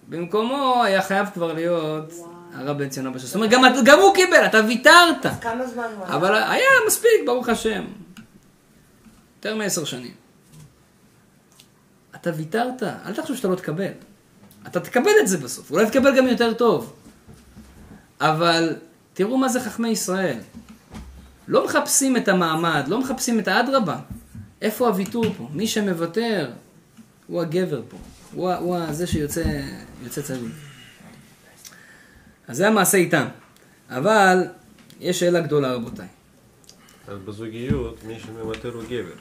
ובמקומו היה חייב כבר להיות הרב בן ציון אבא שלו. זאת אומרת, גם, גם הוא קיבל, אתה ויתרת. אז כמה זמן הוא היה? אבל היה מספיק, ברוך השם. יותר מעשר שנים. אתה ויתרת, אל תחשוב שאתה לא תקבל. אתה תקבל את זה בסוף, אולי תקבל גם יותר טוב. אבל תראו מה זה חכמי ישראל. לא מחפשים את המעמד, לא מחפשים את האדרבה. איפה הוויתור פה? מי שמוותר הוא הגבר פה. הוא, הוא זה שיוצא יוצא צדיק. אז זה המעשה איתם. אבל יש שאלה גדולה רבותיי. אז בזוגיות מי שמוותר הוא גבר.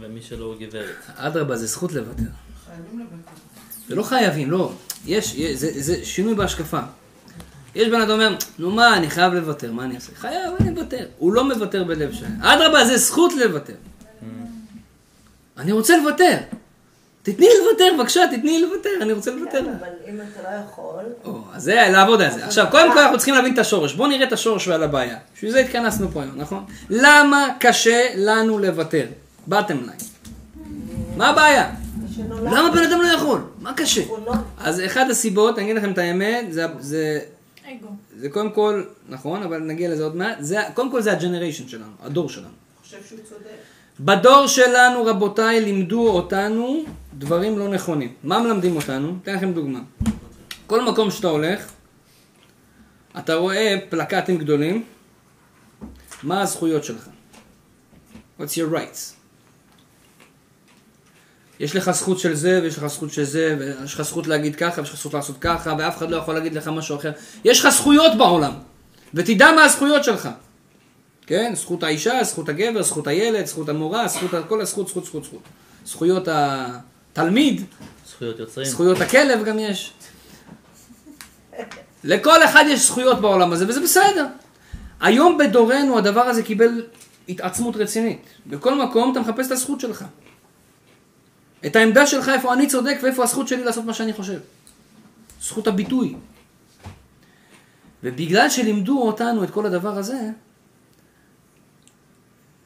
ומי שלא הוא גברת. אדרבה, זה זכות לוותר. חייבים לוותר. זה לא חייבים, לא. יש, יש זה, זה שינוי בהשקפה. יש בן אדם אומר, נו מה, אני חייב לוותר, מה אני אעשה? חייב, אני מוותר. הוא לא מוותר בלב שלם. אדרבה, זה זכות לוותר. אני רוצה לוותר. תתני לי לוותר, בבקשה, תתני לי לוותר, אני רוצה לוותר. כן, אבל אם אתה לא יכול... או, אז זה לעבוד על זה. עכשיו, קודם כל אנחנו צריכים להבין את השורש. בואו נראה את השורש ועל הבעיה. בשביל זה התכנסנו פה היום, נכון? למה קשה לנו לוותר? בטם ליין. מה הבעיה? למה בן אדם לא יכול? מה קשה? זיכרונות. אז אחד הסיבות, אני אגיד לכם את האמת, זה, זה. זה קודם כל, נכון, אבל נגיע לזה עוד מעט, זה, קודם כל זה הג'נריישן שלנו, הדור שלנו. חושב שהוא צודק. בדור שלנו, רבותיי, לימדו אותנו דברים לא נכונים. מה מלמדים אותנו? אתן לכם דוגמה. כל מקום שאתה הולך, אתה רואה פלקטים גדולים, מה הזכויות שלך? What's your rights? יש לך זכות של זה, ויש לך זכות של זה, ויש לך זכות להגיד ככה, ויש לך זכות לעשות ככה, ואף אחד לא יכול להגיד לך משהו אחר. יש לך זכויות בעולם, ותדע מה הזכויות שלך. כן? זכות האישה, זכות הגבר, זכות הילד, זכות המורה, זכות, כל הזכות, זכות, זכות, זכות. זכויות התלמיד, זכויות יוצרים. זכויות הכלב גם יש. לכל אחד יש זכויות בעולם הזה, וזה בסדר. היום בדורנו הדבר הזה קיבל התעצמות רצינית. בכל מקום אתה מחפש את הזכות שלך. את העמדה שלך, איפה אני צודק ואיפה הזכות שלי לעשות מה שאני חושב. זכות הביטוי. ובגלל שלימדו אותנו את כל הדבר הזה,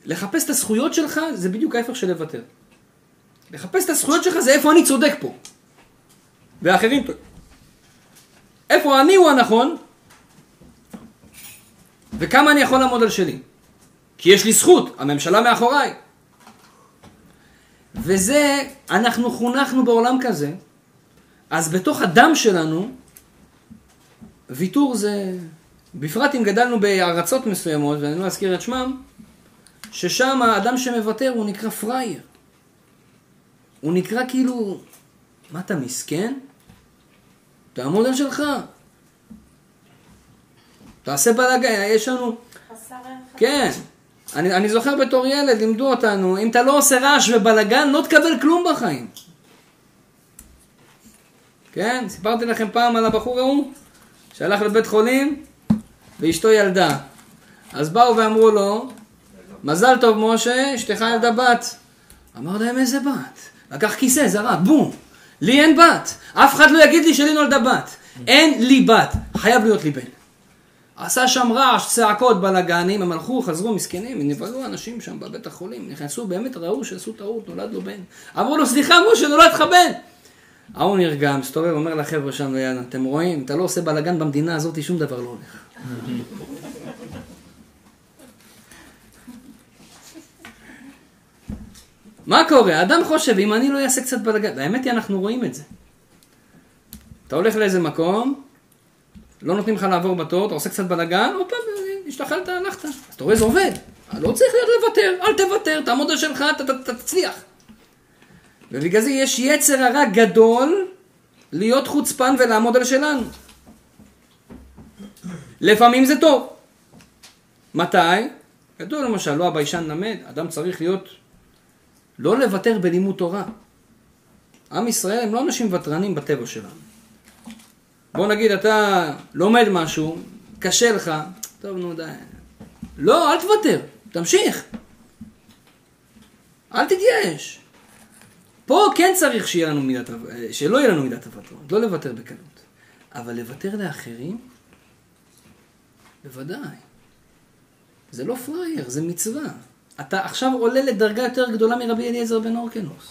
לחפש את הזכויות שלך זה בדיוק ההפך של לוותר. לחפש את הזכויות שלך זה איפה אני צודק פה. ואחרים טועים. איפה אני הוא הנכון, וכמה אני יכול לעמוד על שלי. כי יש לי זכות, הממשלה מאחוריי. וזה, אנחנו חונכנו בעולם כזה, אז בתוך הדם שלנו, ויתור זה, בפרט אם גדלנו בארצות מסוימות, ואני לא אזכיר את שמם, ששם האדם שמוותר הוא נקרא פראייר. הוא נקרא כאילו, מה אתה מסכן? תעמוד על שלך. תעשה בלאגן, יש לנו... כן. אני, אני זוכר בתור ילד, לימדו אותנו, אם אתה לא עושה רעש ובלאגן, לא תקבל כלום בחיים. כן? סיפרתי לכם פעם על הבחור ההוא, שהלך לבית חולים, ואשתו ילדה. אז באו ואמרו לו, מזל טוב משה, אשתך ילדה בת. אמר להם איזה בת? לקח כיסא, זרק, בום. לי אין בת. אף אחד לא יגיד לי שלי נולדה בת. אין לי בת. חייב להיות לי בן. עשה שם רעש, צעקות, בלאגנים, הם הלכו, חזרו מסכנים, נבהלו אנשים שם בבית החולים, נכנסו, באמת ראו שעשו טעות, נולד לו בן. אמרו לו, סליחה, משה, נולד לך בן. ההוא נרגע, מסתובב, אומר לחבר'ה שם ליד, אתם רואים, אתה לא עושה בלאגן במדינה הזאת, שום דבר לא הולך. מה קורה? האדם חושב, אם אני לא אעשה קצת בלאגן, האמת היא, אנחנו רואים את זה. אתה הולך לאיזה מקום, לא נותנים לך לעבור בתור, אתה עושה קצת בלאגן, הופה, השתחלת, הלכת. אז אתה רואה, זה עובד. לא צריך להיות לוותר, אל תוותר, תעמוד על שלך, אתה תצליח. ובגלל זה יש יצר הרע גדול להיות חוצפן ולעמוד על שלנו. לפעמים זה טוב. מתי? כתוב למשל, לא הביישן למד, אדם צריך להיות, לא לוותר בלימוד תורה. עם ישראל הם לא אנשים ותרנים בטבע שלנו. בוא נגיד אתה לומד משהו, קשה לך, טוב נו די. לא, אל תוותר, תמשיך. אל תתייאש. פה כן צריך שיהיה לנו מידת, הו- שלא יהיה לנו מידת הוותרון, לא לוותר בקלות. אבל לוותר לאחרים? בוודאי. זה לא פראייר, זה מצווה. אתה עכשיו עולה לדרגה יותר גדולה מרבי אליעזר בן אורקנוס.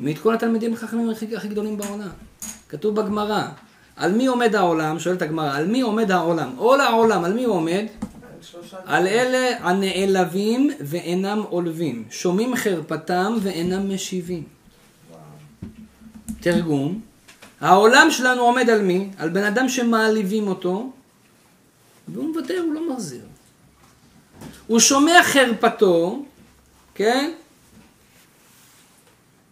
מאת כל התלמידים החכמים הכי, הכי גדולים בעולם. כתוב בגמרא, על מי עומד העולם? שואלת הגמרא, על מי עומד העולם? עול העולם, על מי הוא עומד? על אלה הנעלבים ואינם עולבים, שומעים חרפתם ואינם משיבים. תרגום, העולם שלנו עומד על מי? על בן אדם שמעליבים אותו, והוא מוותר, הוא לא מחזיר. הוא שומע חרפתו, כן?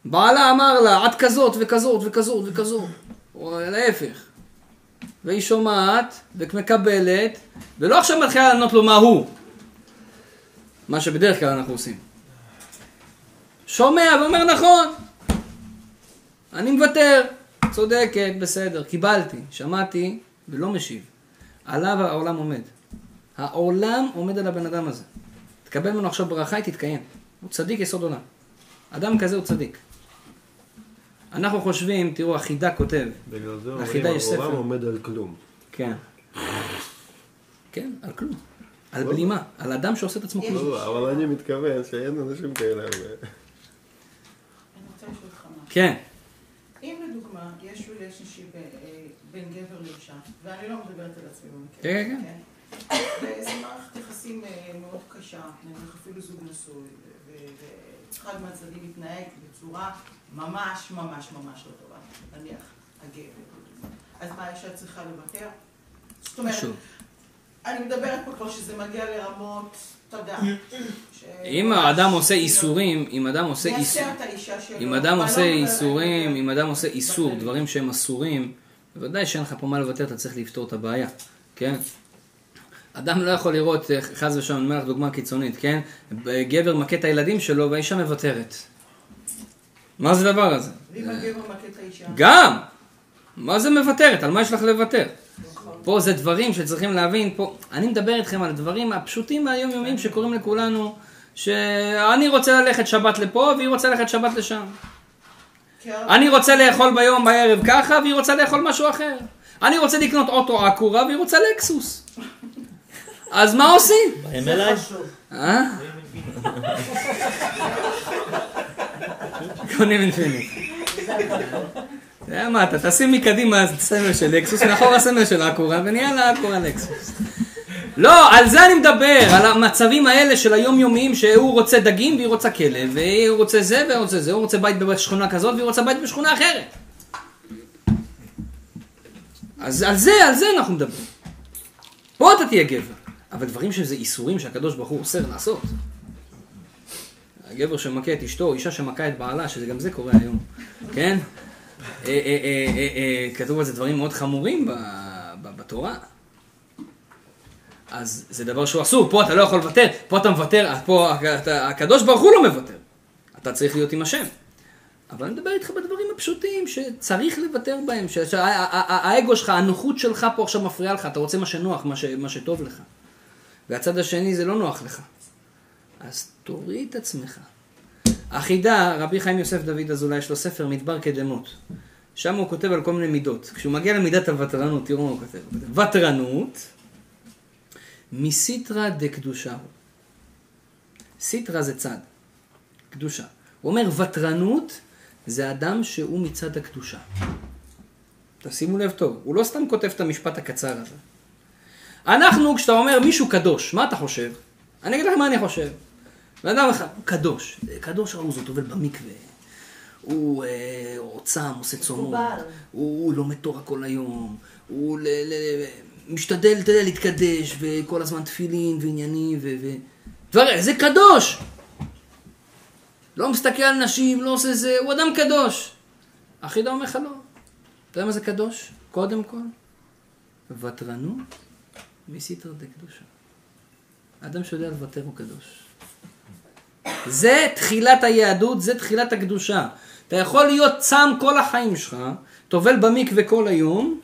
בעלה אמר לה, את כזאת וכזאת וכזאת וכזאת, או להפך. והיא שומעת ומקבלת, ולא עכשיו מתחילה לענות לו מה הוא. מה שבדרך כלל אנחנו עושים. שומע ואומר נכון, אני מוותר, צודקת, בסדר, קיבלתי, שמעתי ולא משיב. עליו העולם עומד. העולם עומד על הבן אדם הזה. תקבל ממנו עכשיו ברכה, היא תתקיים. הוא צדיק יסוד עולם. אדם כזה הוא צדיק. אנחנו חושבים, תראו, החידה כותב, בגלל זה אומרים. העולם עומד על כלום. כן. כן, על כלום. על בלימה, על אדם שעושה את עצמו כלום. לא, אבל אני מתכוון שאין אנשים כאלה הרבה. אני רוצה לשאול אותך משהו. כן, אם לדוגמה יש ריליישנשיפ בין גבר לאישה, ואני לא מדברת על עצמי במקרה, כן, כן, וזו מערכת יחסים אה, מאוד קשה, נניח אפילו זוג נשוי, ואחד מהצדדים מתנהג בצורה ממש ממש ממש לא טובה, נניח הגבר. אז מה, האישה צריכה לוותר? זאת אומרת. אני מדברת פה כבר שזה מגיע לרמות, אתה יודע, ש- אם האדם עושה איסורים, אם אדם עושה איסור, מייסר את האישה שלו. אם אדם עושה לא איסורים, אם אדם עושה איסור. דברים שהם אסורים, בוודאי שאין לך פה מה לוותר, אתה צריך לפתור את הבעיה, כן? אדם לא יכול לראות, אה, חס ושלום, אני אומר לך דוגמה קיצונית, כן? גבר מכה את הילדים שלו והאישה מוותרת. מה זה הדבר הזה? ואם הגבר מכה את האישה? גם! מה זה מוותרת? על מה יש לך לוותר? פה זה דברים שצריכים להבין, פה, אני מדבר איתכם על הדברים הפשוטים והיומיומיים שקורים לכולנו, שאני רוצה ללכת שבת לפה והיא רוצה ללכת שבת לשם. אני רוצה לאכול ביום בערב ככה והיא רוצה לאכול משהו אחר. אני רוצה לקנות אוטו עקורה והיא רוצה לקסוס. אז מה עושים? באים זה אליי? אה? קונים אינפיניט. אתה יודע מה, אתה תשים מקדימה סמל של לקסוס, מאחורה סמל של עקורה, ונהיה לה עקורה לקסוס. לא, על זה אני מדבר, על המצבים האלה של היומיומיים שהוא רוצה דגים והיא רוצה כלב, והוא רוצה זה והוא רוצה זה, הוא רוצה בית בשכונה כזאת והיא רוצה בית בשכונה אחרת. אז על זה, על זה אנחנו מדברים. פה אתה תהיה גבר. אבל דברים שזה איסורים שהקדוש ברוך הוא אוסר לעשות. הגבר שמכה את אשתו, אישה שמכה את בעלה, שזה גם זה קורה היום, כן? אה, אה, אה, כתוב על זה דברים מאוד חמורים בתורה. אז זה דבר שהוא אסור, פה אתה לא יכול לוותר, פה אתה מוותר, פה אתה- הקדוש ברוך הוא לא מוותר. אתה צריך להיות עם השם. אבל אני מדבר איתך בדברים הפשוטים שצריך לוותר בהם, ש- שה- ה- ה- ה- האגו שלך, הנוחות שלך פה עכשיו מפריעה לך, אתה רוצה מה שנוח, מה, ש, מה שטוב לך. והצד השני זה לא נוח לך. אז תוריד את עצמך. החידה, רבי חיים יוסף דוד אזולאי, יש לו ספר מדבר קדמות. שם הוא כותב על כל מיני מידות. כשהוא מגיע למידת הוותרנות, תראו מה הוא כותב. ותרנות, מסיטרא דקדושה. סיטרא זה צד, קדושה. הוא אומר, ותרנות זה אדם שהוא מצד הקדושה. תשימו לב טוב, הוא לא סתם כותב את המשפט הקצר הזה. אנחנו, כשאתה אומר מישהו קדוש, מה אתה חושב? אני אגיד לך מה אני חושב. בן אדם אחד, קדוש. קדוש ראו זאת, טובל במקווה. הוא אה, עושה צומות. הוא, הוא לומד תורה כל היום. הוא ל, ל, משתדל, אתה יודע, להתקדש, וכל הזמן תפילין ועניינים, ו... ו... דבר, זה קדוש! לא מסתכל על נשים, לא עושה זה, הוא אדם קדוש. החידה אומר לך לא. אתה יודע מה זה קדוש? קודם כל, ותרנות מסיתרא דקדושה. האדם שיודע לוותר הוא קדוש. זה תחילת היהדות, זה תחילת הקדושה. אתה יכול להיות צם כל החיים שלך, טובל במקווה כל היום,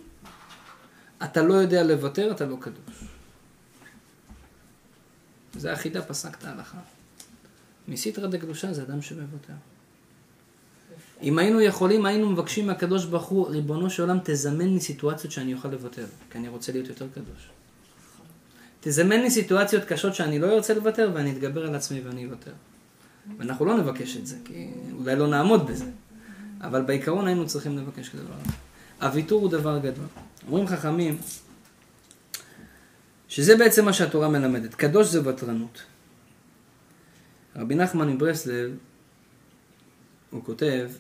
אתה לא יודע לוותר, אתה לא קדוש. זה החידה, פסק את ההלכה. מסיתרא דקדושה זה אדם שמוותר. אם היינו יכולים, היינו מבקשים מהקדוש ברוך הוא, ריבונו של עולם, תזמן לי סיטואציות שאני אוכל לוותר, כי אני רוצה להיות יותר קדוש. תזמן לי סיטואציות קשות שאני לא ארצה לוותר, ואני אתגבר על עצמי ואני אוותר. ואנחנו לא נבקש את זה, כי אולי לא נעמוד בזה. אבל בעיקרון היינו צריכים לבקש כדבר הזה. הוויתור הוא דבר גדול. אומרים חכמים, שזה בעצם מה שהתורה מלמדת. קדוש זה ותרנות. רבי נחמן מברסלב, הוא כותב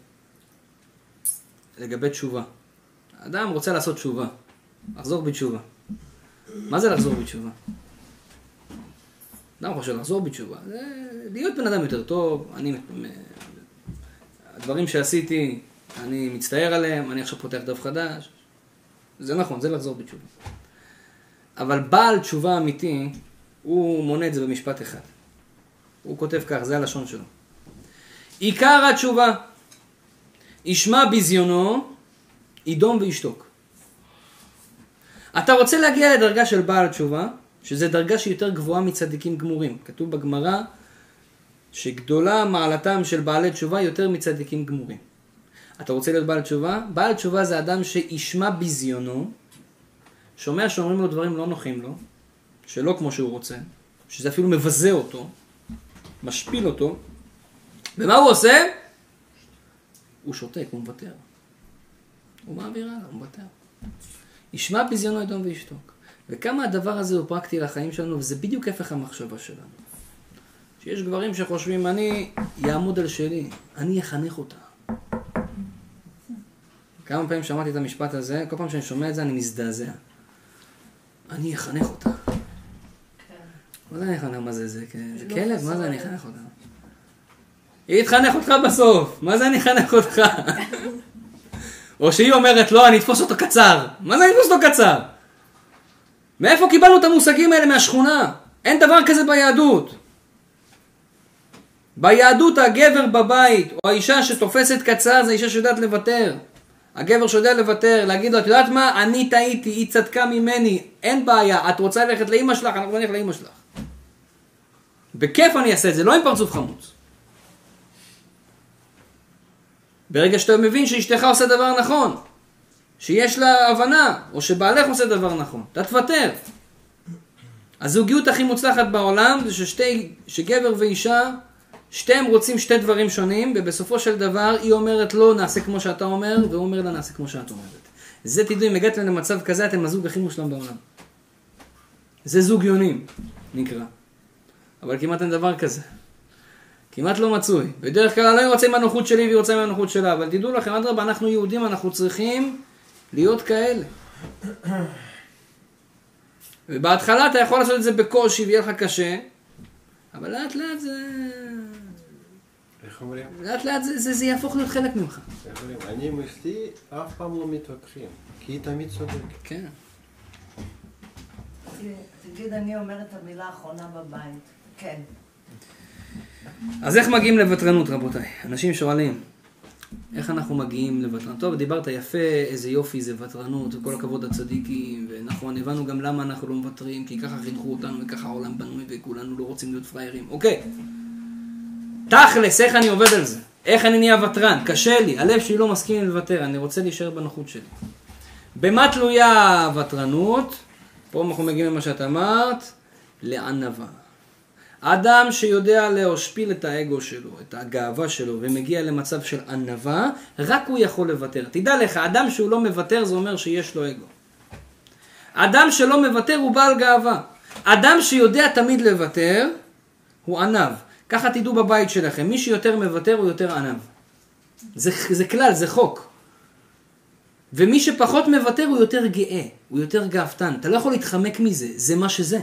לגבי תשובה. אדם רוצה לעשות תשובה, לחזור בתשובה. מה זה לחזור בתשובה? אדם חושב לחזור בתשובה, זה להיות בן אדם יותר טוב, אני, הדברים שעשיתי, אני מצטער עליהם, אני עכשיו פותח דף חדש. זה נכון, זה לחזור בתשובה. אבל בעל תשובה אמיתי, הוא מונה את זה במשפט אחד. הוא כותב כך, זה הלשון שלו. עיקר התשובה, ישמע ביזיונו, ידום וישתוק. אתה רוצה להגיע לדרגה של בעל תשובה, שזה דרגה שהיא יותר גבוהה מצדיקים גמורים. כתוב בגמרא שגדולה מעלתם של בעלי תשובה יותר מצדיקים גמורים. אתה רוצה להיות בעל תשובה? בעל תשובה זה אדם שישמע ביזיונו, שומע שאומרים לו דברים לא נוחים לו, שלא כמו שהוא רוצה, שזה אפילו מבזה אותו, משפיל אותו, ומה הוא עושה? הוא שותק, הוא מוותר. הוא מעביר הלאה, הוא מוותר. ישמע ביזיונו ידום וישתוק. וכמה הדבר הזה הוא פרקטי לחיים שלנו, וזה בדיוק הפך המחשבה שלנו. שיש גברים שחושבים, אני יעמוד על שלי, אני אחנך אותה. כמה פעמים שמעתי את המשפט הזה, כל פעם שאני שומע את זה אני מזדעזע. אני אחנך אותה. מה זה אני אחנך? מה זה? זה, זה לא כלב? מה זה אני. אחנך אותה? היא תחנך אותך בסוף, מה זה אני אחנך אותך? [LAUGHS] או שהיא אומרת, לא, אני אתפוס אותו קצר. מה זה אני אתפוס אותו קצר? מאיפה קיבלנו את המושגים האלה מהשכונה? אין דבר כזה ביהדות. ביהדות הגבר בבית, או האישה שתופסת קצר, זה אישה שיודעת לוותר. הגבר שיודע לוותר, להגיד לו, את יודעת מה, אני טעיתי, היא צדקה ממני, אין בעיה, את רוצה ללכת לאימא שלך, אנחנו נלך לאימא שלך. בכיף אני אעשה את זה, לא עם פרצוף חמוץ. ברגע שאתה מבין שאשתך עושה דבר נכון, שיש לה הבנה, או שבעלך עושה דבר נכון, אתה תוותר. הזוגיות הכי מוצלחת בעולם זה ששתי, שגבר ואישה, שתיהם רוצים שתי דברים שונים, ובסופו של דבר היא אומרת לא נעשה כמו שאתה אומר, והוא אומר לה נעשה כמו שאת אומרת. זה תדעו, אם הגעתם למצב כזה, אתם הזוג הכי מושלם בעולם. זה זוג יונים, נקרא. אבל כמעט אין דבר כזה. כמעט לא מצוי. בדרך כלל אני רוצה עם הנוחות שלי והיא רוצה עם הנוחות שלה, אבל תדעו לכם, אדרבה, אנחנו יהודים, אנחנו צריכים להיות כאלה. ובהתחלה אתה יכול לעשות את זה בקושי ויהיה לך קשה, אבל לאט לאט זה... איך אומרים? לאט לאט זה, זה, זה יהפוך להיות חלק ממך. איך אומרים? אני עם אשתי אף פעם לא מתווכחים, כי היא תמיד צודקת. כן. תגיד, אני אומרת את המילה האחרונה בבית. כן. אז איך מגיעים לוותרנות, רבותיי? אנשים שואלים, איך אנחנו מגיעים לוותרנות? טוב, דיברת יפה, איזה יופי זה ותרנות, וכל הכבוד לצדיקים, ונכון, הבנו גם למה אנחנו לא מוותרים, כי ככה חינכו אותנו וככה העולם בנוי וכולנו לא רוצים להיות פראיירים. אוקיי. תכלס, איך אני עובד על זה? איך אני נהיה ותרן? קשה לי, הלב שלי לא מסכים לוותר, אני רוצה להישאר בנוחות שלי. במה תלויה הוותרנות? פה אנחנו מגיעים למה שאת אמרת, לענווה. אדם שיודע להשפיל את האגו שלו, את הגאווה שלו, ומגיע למצב של ענווה, רק הוא יכול לוותר. תדע לך, אדם שהוא לא מוותר זה אומר שיש לו אגו. אדם שלא מוותר הוא בעל גאווה. אדם שיודע תמיד לוותר, הוא ענב. ככה תדעו בבית שלכם, מי שיותר מוותר הוא יותר ענב. זה, זה כלל, זה חוק. ומי שפחות מוותר הוא יותר גאה, הוא יותר גאוותן. אתה לא יכול להתחמק מזה, זה מה שזה.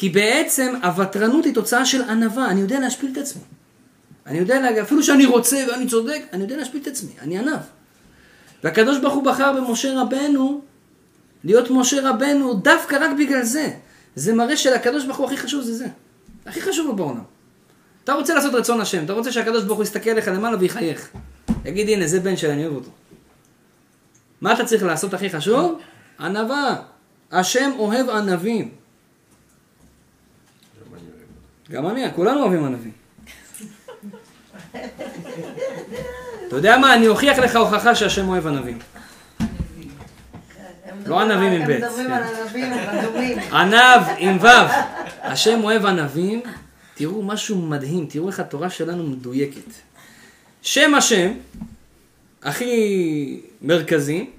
כי בעצם הוותרנות היא תוצאה של ענווה, אני יודע להשפיל את עצמי. אני יודע, לה... אפילו שאני רוצה ואני צודק, אני יודע להשפיל את עצמי, אני ענב. והקדוש ברוך הוא בחר במשה רבנו להיות משה רבנו דווקא רק בגלל זה. זה מראה שלקדוש ברוך הוא הכי חשוב זה זה. הכי חשוב לו בעולם. אתה רוצה לעשות רצון השם, אתה רוצה שהקדוש ברוך הוא יסתכל עליך למעלה ויחייך. יגיד הנה זה בן שלי, אני אוהב אותו. מה אתה צריך לעשות הכי חשוב? ענווה. השם אוהב ענבים. גם אני אוהב אותו. גם אני, כולנו אוהבים ענבים. אתה יודע מה, אני אוכיח לך הוכחה שהשם אוהב ענבים. לא ענבים עם בית, כן. אדומים. ענב עם ו', השם אוהב ענבים, תראו משהו מדהים, תראו איך התורה שלנו מדויקת. שם השם, הכי מרכזי,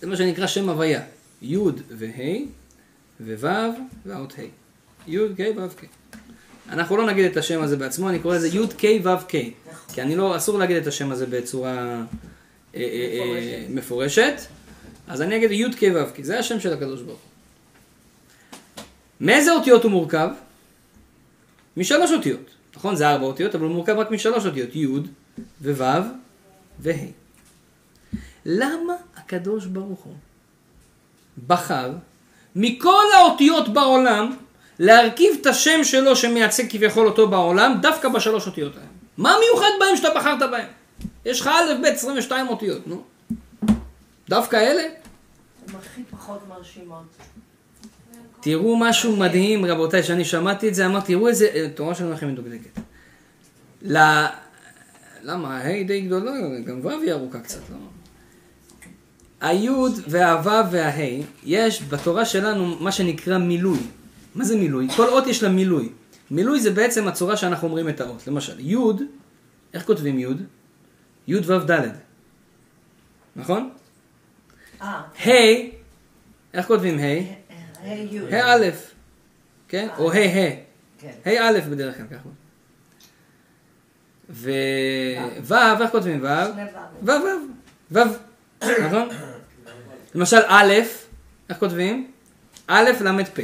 זה מה שנקרא שם הוויה, י' וה' וו' והאות ה'. י' כ' ו' כ'. אנחנו לא נגיד את השם הזה בעצמו, אני קורא לזה י' כ' ו' כ', כי אני לא, אסור להגיד את השם הזה בצורה אה, אה, אה, מפורשת, אז אני אגיד י' כ' ו' כ', זה השם של הקדוש ברוך הוא. מאיזה אותיות הוא מורכב? משלוש אותיות. נכון, זה ארבע אותיות, אבל הוא מורכב רק משלוש אותיות, י' וו' וה'. למה הקדוש ברוך הוא בחר מכל האותיות בעולם להרכיב את השם שלו שמייצג כביכול אותו בעולם דווקא בשלוש אותיות האלה? מה מיוחד בהם שאתה בחרת בהם? יש לך א', ב', 22 אותיות, נו. דווקא אלה? הם הכי פחות מרשימות. תראו משהו מדהים, רבותיי, שאני שמעתי את זה, אמרתי, תראו איזה, אה, תורה שלנו הכי מדוקדקת. ל... למה? ה' די גדולה, גם ו' היא ארוכה קצת, לא? היוד והו' והה, יש בתורה שלנו מה שנקרא מילוי. מה זה מילוי? כל אות יש לה מילוי. מילוי זה בעצם הצורה שאנחנו אומרים את האות. למשל, יוד, איך כותבים יוד? יוד ו' ד', נכון? אה, ה', איך כותבים ה'? היי יו. ה' א', כן? או ה' ה'. כן. ה' א' בדרך כלל, ככה. ו... ו', איך כותבים ו'? ו' ו'. ו', נכון? למשל א', איך כותבים? א' ל' פ'.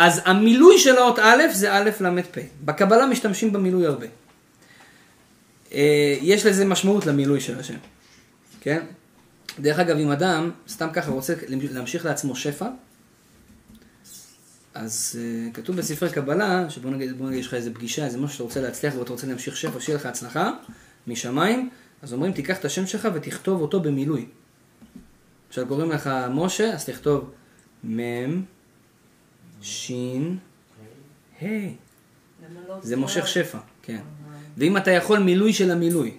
אז המילוי של האות א' זה א' ל' פ'. בקבלה משתמשים במילוי הרבה. אה, יש לזה משמעות למילוי של השם, כן? דרך אגב, אם אדם סתם ככה רוצה להמשיך לעצמו שפע, אז uh, כתוב בספרי קבלה, שבוא נגיד, בוא נגיד, יש לך איזה פגישה, איזה משהו שאתה רוצה להצליח ואתה רוצה להמשיך שפע, שיהיה לך הצלחה משמיים, אז אומרים, תיקח את השם שלך ותכתוב אותו במילוי. עכשיו קוראים לך משה, אז תכתוב מ', ש', ה'. זה מושך? שפע, כן. ואם אתה יכול מילוי של המילוי.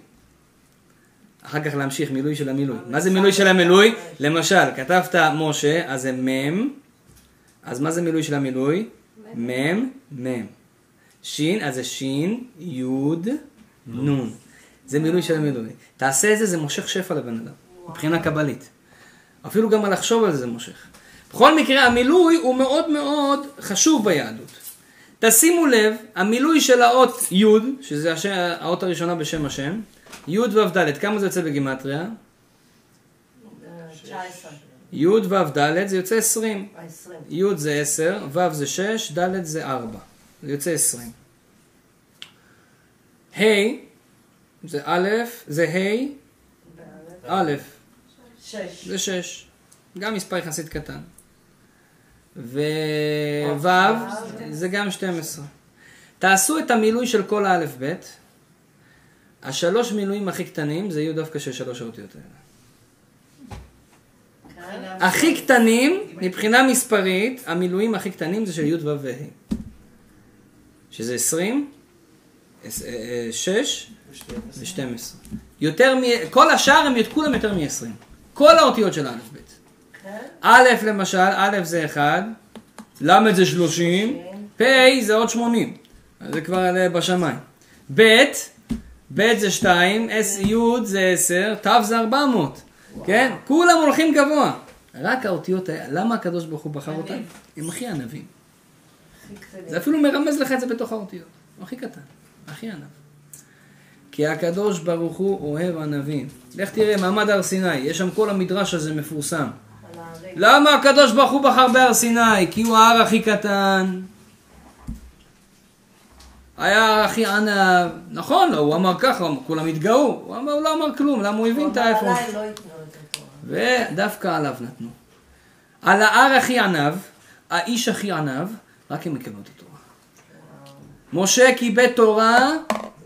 אחר כך להמשיך מילוי של המילוי. מה זה מילוי של המילוי? למשל, כתבת משה, אז זה מ', אז מה זה מילוי של המילוי? מ', מ'. ש', אז זה ש', י', נ'. זה מילוי של המילוי. תעשה את זה, זה מושך שפע לבן אדם, מבחינה קבלית. אפילו גם לחשוב על זה זה מושך. בכל מקרה, המילוי הוא מאוד מאוד חשוב ביהדות. תשימו לב, המילוי של האות י', שזה הש... האות הראשונה בשם השם, י' ו' ד', כמה זה יוצא בגימטריה? אה, 19, י' ו' ד' זה יוצא 20. 20. י' זה 10, ו' זה 6, ד' זה 4. זה יוצא 20. ה' זה א', זה ה', א', 6. זה 6. גם מספר יחסית קטן. וו' זה גם 12. תעשו את המילוי של כל האלף בית. השלוש מילואים הכי קטנים זה יהיו דווקא של שלוש האותיות האלה. הכי קטנים, מבחינה מספרית, המילואים הכי קטנים זה של י' ו' וה'. שזה 20, 6 ו-12. יותר מ... כל השאר הם כולם יותר מ-20. כל האותיות של האלף? א' למשל, א' זה 1, ל' זה 30, פ' זה עוד 80. אז זה כבר בשמיים. ב', ב' זה 2, S, י' זה 10, ת' זה 400. כן? כולם הולכים גבוה. רק האותיות האלה, למה הקדוש ברוך הוא בחר אותם? הם הכי ענבים. זה אפילו מרמז לך את זה בתוך האותיות. הוא הכי קטן, הכי ענב. כי הקדוש ברוך הוא אוהב ענבים. לך תראה, מעמד הר סיני, יש שם כל המדרש הזה מפורסם. למה הקדוש ברוך הוא בחר בהר סיני? כי הוא ההר הכי קטן. היה ההר הכי ענב. נכון, לא, הוא אמר ככה, כולם התגאו. הוא אמר, הוא לא אמר כלום, למה הוא הבין את האיפה. עליי לא. ודווקא עליו נתנו. על ההר הכי ענב, האיש הכי ענב, רק הם יקבלו את התורה. משה קיבל תורה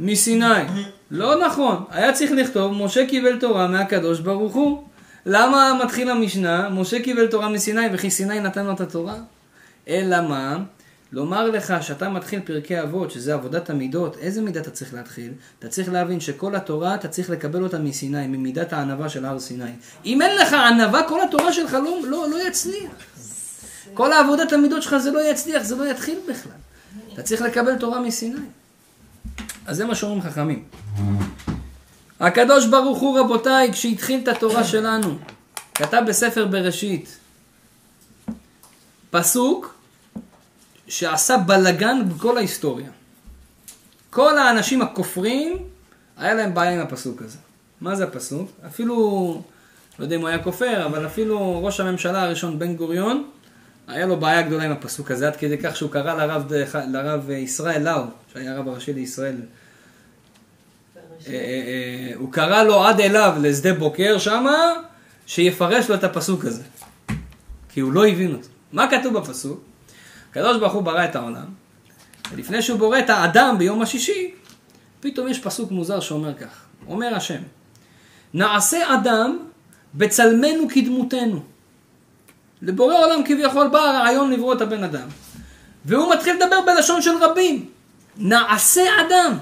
מסיני. לא נכון, היה צריך לכתוב, משה קיבל תורה מהקדוש ברוך הוא. למה מתחיל המשנה, משה קיבל תורה מסיני וכי סיני נתן לו את התורה? אלא מה? לומר לך שאתה מתחיל פרקי אבות, שזה עבודת המידות, איזה מידה אתה צריך להתחיל? אתה צריך להבין שכל התורה, אתה צריך לקבל אותה מסיני, ממידת הענווה של הר סיני. אם אין לך ענווה, כל התורה שלך לא, לא, לא יצליח. כל העבודת המידות שלך זה לא יצליח, זה לא יתחיל בכלל. אתה צריך לקבל תורה מסיני. אז זה מה שאומרים חכמים. הקדוש ברוך הוא רבותיי, כשהתחיל את התורה שלנו, כתב בספר בראשית פסוק שעשה בלגן בכל ההיסטוריה. כל האנשים הכופרים, היה להם בעיה עם הפסוק הזה. מה זה הפסוק? אפילו, לא יודע אם הוא היה כופר, אבל אפילו ראש הממשלה הראשון בן גוריון, היה לו בעיה גדולה עם הפסוק הזה, עד כדי כך שהוא קרא לרב, לרב ישראל לאו, שהיה הרב הראשי לישראל, הוא קרא לו עד אליו לשדה בוקר שמה, שיפרש לו את הפסוק הזה. כי הוא לא הבין אותו. מה כתוב בפסוק? הקדוש ברוך הוא ברא את העולם, ולפני שהוא בורא את האדם ביום השישי, פתאום יש פסוק מוזר שאומר כך. אומר השם, נעשה אדם בצלמנו כדמותנו. לבורא עולם כביכול בא הרעיון לברוא את הבן אדם. והוא מתחיל לדבר בלשון של רבים. נעשה אדם.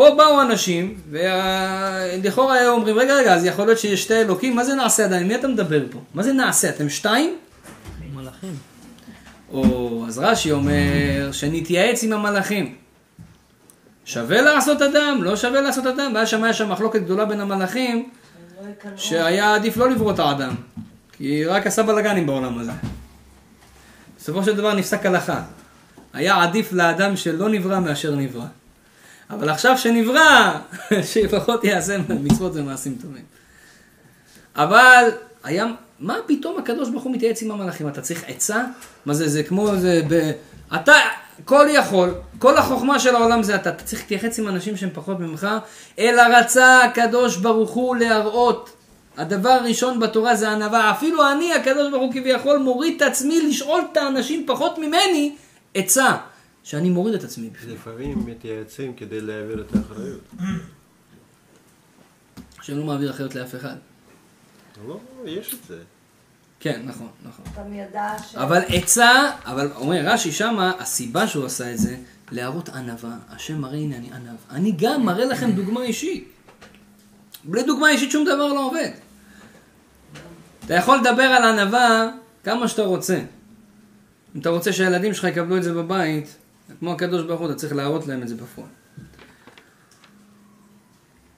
פה באו אנשים, ולכאורה היו אומרים, רגע, רגע, אז יכול להיות שיש שתי אלוקים, מה זה נעשה? עם מי אתה מדבר פה? מה זה נעשה? אתם שתיים? מלאכים. או, אז רש"י אומר, שנתייעץ עם המלאכים. שווה לעשות אדם? לא שווה לעשות אדם? ואז שם היה שם מחלוקת גדולה בין המלאכים, לא. שהיה עדיף לא לברוא את האדם, כי רק עשה בלאגנים בעולם הזה. בסופו של דבר נפסק הלכה. היה עדיף לאדם שלא נברא מאשר נברא. אבל עכשיו שנברא, [LAUGHS] שלפחות יעשה מצוות ומעשים טובים. אבל היה, מה פתאום הקדוש ברוך הוא מתייעץ עם המלאכים? אתה צריך עצה? מה זה, זה כמו זה, ב... אתה כל יכול, כל החוכמה של העולם זה אתה, אתה צריך להתייחס עם אנשים שהם פחות ממך, אלא רצה הקדוש ברוך הוא להראות. הדבר הראשון בתורה זה ענווה, אפילו אני הקדוש ברוך הוא כביכול מוריד את עצמי לשאול את האנשים פחות ממני עצה, שאני מוריד את עצמי בפנים. לפעמים מתייעצים כדי להעביר את האחריות. השם לא מעביר אחריות לאף אחד. לא, יש את זה. כן, נכון, נכון. גם ידע ש... אבל עצה, אבל אומר רש"י שמה, הסיבה שהוא עשה את זה, להראות ענווה. השם מראה, הנה אני ענב. אני גם מראה לכם דוגמה אישית. בלי דוגמה אישית שום דבר לא עובד. אתה יכול לדבר על ענווה כמה שאתה רוצה. אם אתה רוצה שהילדים שלך יקבלו את זה בבית, כמו הקדוש ברוך הוא, אתה צריך להראות להם את זה בפועל.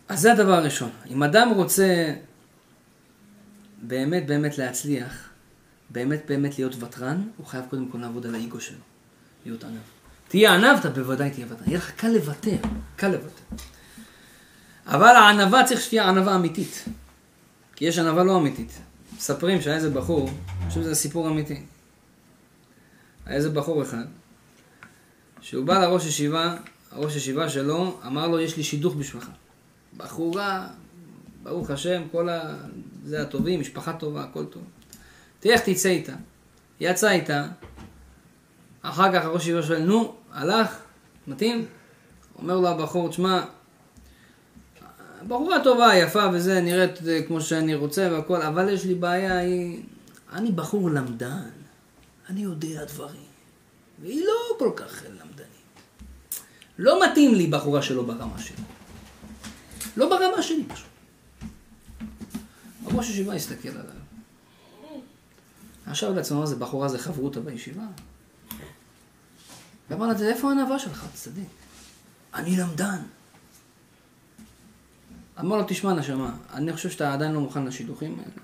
אז זה הדבר הראשון. אם אדם רוצה באמת באמת להצליח, באמת באמת להיות ותרן, הוא חייב קודם כל לעבוד על האגו שלו, להיות ענב. תהיה ענב, אתה בוודאי תהיה ותרן. יהיה לך קל לוותר, קל לוותר. אבל הענווה צריך שתהיה ענווה אמיתית. כי יש ענווה לא אמיתית. מספרים שהיה איזה בחור, אני חושב שזה סיפור אמיתי. היה איזה בחור אחד, שהוא בא לראש ישיבה, הראש ישיבה שלו אמר לו, יש לי שידוך בשבילך. בחורה, ברוך השם, כל ה... זה הטובים, משפחה טובה, הכל טוב. איך תצא איתה. יצא איתה, אחר כך הראש ישיבה שואל, נו, הלך, מתאים? אומר לו הבחור, תשמע, בחורה טובה, יפה וזה, נראית אה, כמו שאני רוצה והכל, אבל יש לי בעיה, היא... אני בחור למדן, אני יודע דברים, והיא לא כל כך למדנית. לא מתאים לי בחורה שלא ברמה שלי. לא ברמה שלי פשוט. ראש ישיבה הסתכל עליו. עכשיו לעצמו, מה זה בחורה זה חברותא בישיבה? ואמר לה, איפה הענווה שלך? תצטדיק. אני למדן. אמר לו, תשמע נשמה, אני חושב שאתה עדיין לא מוכן לשידוכים האלה.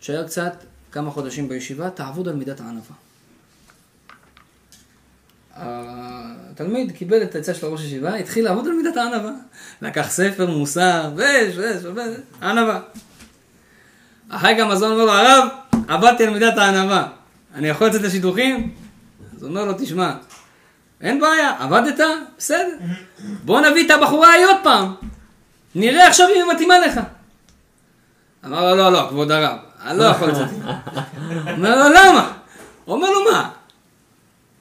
תשאר קצת, כמה חודשים בישיבה, תעבוד על מידת הענווה. התלמיד קיבל את העצה של הראש ישיבה, התחיל לעבוד על מידת הענווה. לקח ספר מוסר, וש, וש, וש, ענווה. אחרי כמה זמן אומר לו, הרב, עבדתי על מידת הענווה. אני יכול לצאת לשידוכים? אז הוא אומר לו, תשמע, אין בעיה, עבדת? בסדר. בוא נביא את הבחורה ההיא עוד פעם. נראה עכשיו אם היא מתאימה לך. אמר לו, לא, לא, כבוד הרב, אני לא יכול לצאת. [LAUGHS] אומר לו, למה? אומר לו, מה?